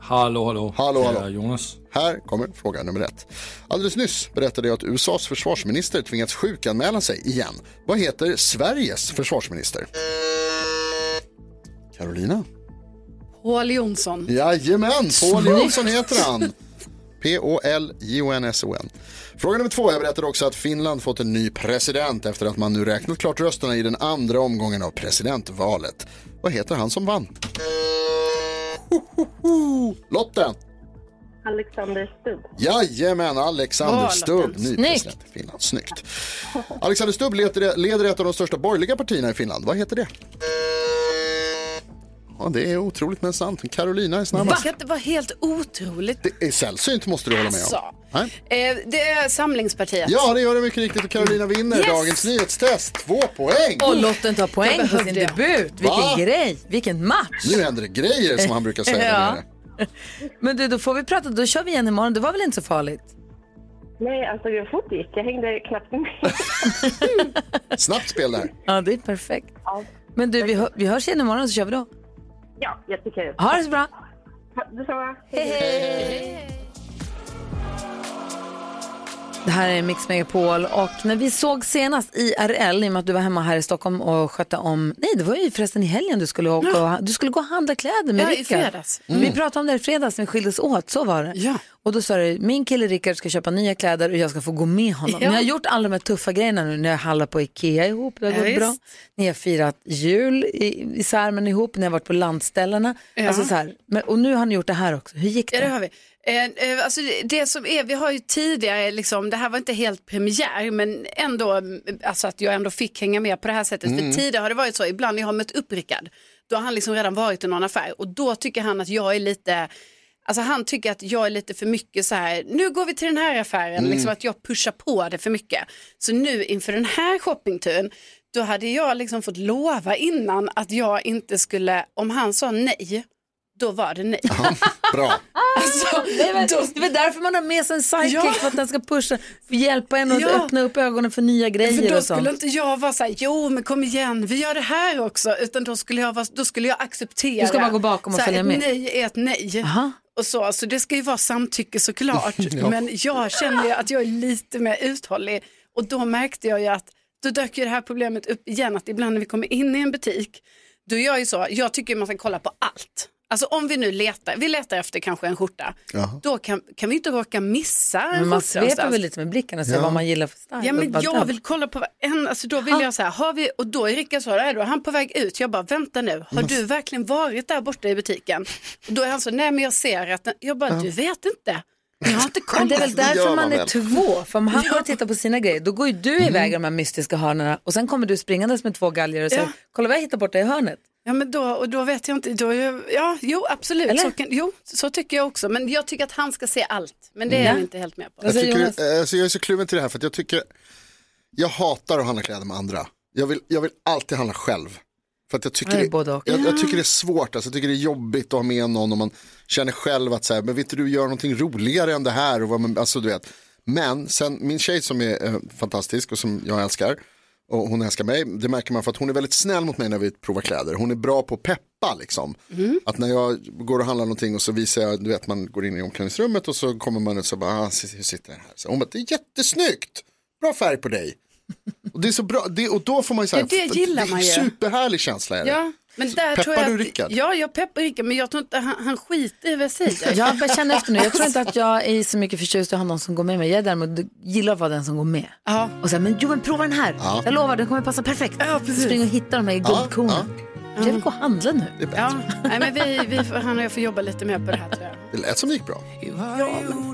Hallå, hallå. Hallå, hallå. är Jonas. Här kommer fråga nummer ett. Alldeles nyss berättade jag att USAs försvarsminister tvingats sjukanmäla sig igen. Vad heter Sveriges försvarsminister? Carolina? Paul Jonsson. Jajamän, Paul. Jonsson heter han. P-O-L-J-O-N-S-O-N. Fråga nummer två. Jag berättade också att Finland fått en ny president efter att man nu räknat klart rösterna i den andra omgången av presidentvalet. Vad heter han som vann? Lotten! Alexander Stubb. Jajamän, Alexander Bra, Stubb, ny Snyggt. president i Finland. Snyggt. Alexander Stubb leder, leder ett av de största borgerliga partierna i Finland. Vad heter det? Ja, det är otroligt men sant. Carolina är Va? snabbast. Det var helt otroligt. Det är sällsynt måste du hålla med om. Alltså. Eh, det är Samlingspartiet. Ja, det gör det mycket riktigt och Carolina vinner Yes! dagens nyhetstest. Två poäng! Och Lotten tar poäng Det på sin debut. Vilken Va? grej, vilken match. Nu händer det grejer som han brukar säga [laughs] Ja. [laughs] Men du, då får vi prata, då kör vi igen imorgon. Det var väl inte så farligt? Nej, alltså hur fort det gick. Jag hängde knappt med. Snabbt spel där. [laughs] Ja, det är perfekt. Men du, vi, hör, vi hörs igen imorgon så kör vi då. Ja, det. Ha det så bra. Detsamma. Hej, hej. Det här är Mix Megapol och när vi såg senast IRL, i och med att du var hemma här i Stockholm och skötte om, nej det var ju förresten i helgen du skulle åka och, du skulle gå och handla kläder med Ja, i Rickard. fredags. Vi Mm. pratade om det i fredags när vi skildes åt, så var det. Ja. Och då sa du, min kille Rickard ska köpa nya kläder och jag ska få gå med honom. Ja. Ni har gjort alla de här tuffa grejerna nu, ni har handlat på Ikea ihop, det har Ja, gått visst. bra. Ni har firat jul i, i Särmen ihop, ni har varit på landställena. Ja. Alltså så här, men, och nu har ni gjort det här också, hur gick det? Ja, det har vi. Eh, eh, alltså det, som är, vi har ju tidigare, liksom, det här var inte helt premiär, men ändå, mm, alltså att jag ändå fick hänga med på det här sättet. Mm. För tidigare har det varit så, ibland när jag har mött upp Rickard, då har han liksom redan varit i någon affär och då tycker han att jag är lite, alltså han tycker att jag är lite för mycket så här, nu går vi till den här affären, Mm. liksom att jag pushar på det för mycket. Så nu inför den här shoppingturen, då hade jag liksom fått lova innan att jag inte skulle, om han sa nej, då var det nej. Bra. [laughs] Alltså, Det är, väl, det är väl därför man har med sig en sidekick, Ja. för att den ska pusha, hjälpa en att Ja. öppna upp ögonen för nya grejer För då och sånt. skulle inte jag vara så här, jo men kom igen, vi gör det här också, utan då skulle jag, vara, då skulle jag acceptera. Du ska bara gå bakom och följa ett med. nej är ett nej. Och så, så det ska ju vara samtycke såklart, [laughs] Ja. men jag känner ju att jag är lite mer uthållig och då märkte jag ju att då dök ju det här problemet upp igen, att ibland när vi kommer in i en butik, då gör jag ju så, jag tycker man ska kolla på allt. Alltså om vi nu letar, vi letar efter kanske en skjorta, då kan, kan vi inte råka missa en Men man sveper väl lite med blicken och ser Ja. vad man gillar för style. Ja men jag där. vill kolla på en, alltså då vill jag så här, har vi, och då är Rickard så här, då är han på väg ut, jag bara vänta nu, har du verkligen varit där borta i butiken? Och då är han så, nej men jag ser att, den, jag bara, du vet inte, jag har inte Men kollat. det är väl därför man är två. För om han går och tittar på sina grejer, då går ju du iväg i de här mystiska hörnerna och sen kommer du springandes med två galgar och säger, Ja. kolla vad jag hittar borta i hörnet. Ja men då, och då vet jag inte, då är jag, ja jo absolut, Eller? så, kan, jo, så tycker jag också, men jag tycker att han ska se allt, men det är Mm. jag inte helt med på. Jag, tycker, eh, alltså jag är så kluven till det här för att jag tycker jag hatar att handla kläder med andra. Jag vill, jag vill alltid handla själv. För att jag tycker, det är det, jag, jag Ja. tycker det är svårt, alltså, jag tycker det är jobbigt att ha med någon och man känner själv att så här, men vet du, du gör någonting roligare än det här. Och vad man, alltså, du vet. Men sen min tjej som är eh, fantastisk och som jag älskar och hon älskar mig, det märker man för att hon är väldigt snäll mot mig när vi provar kläder. Hon är bra på att peppa liksom. Att när jag går och handlar någonting och så visar jag, du vet man går in i omklädningsrummet och så kommer man ut och så bara, ah, hur sitter den här? Så hon bara, det är jättesnyggt, bra färg på dig. Och det är så bra, det, och då får man ju säga, Ja, det gillar man ju. superhärlig känsla är det. Ja, men där Peppar tror jag du Rickard? Ja, jag peppar Rickard, men jag tror inte han, han skiter i vad jag säger. Jag bara känner efter nu, jag tror inte att jag är så mycket förtjust i att ha någon som går med mig. Jag är däremot gillar att vara den som går med. Ja. Och säga, men jo men prova den här. Ja. Jag lovar, den kommer passa perfekt. Ja, precis. Spring och hitta de här guldkornen. Jag vill gå och handla nu. Ja, nej, men vi, vi, får- han och jag får jobba lite mer på det här tror jag. Det lät som det gick bra. Ja, men...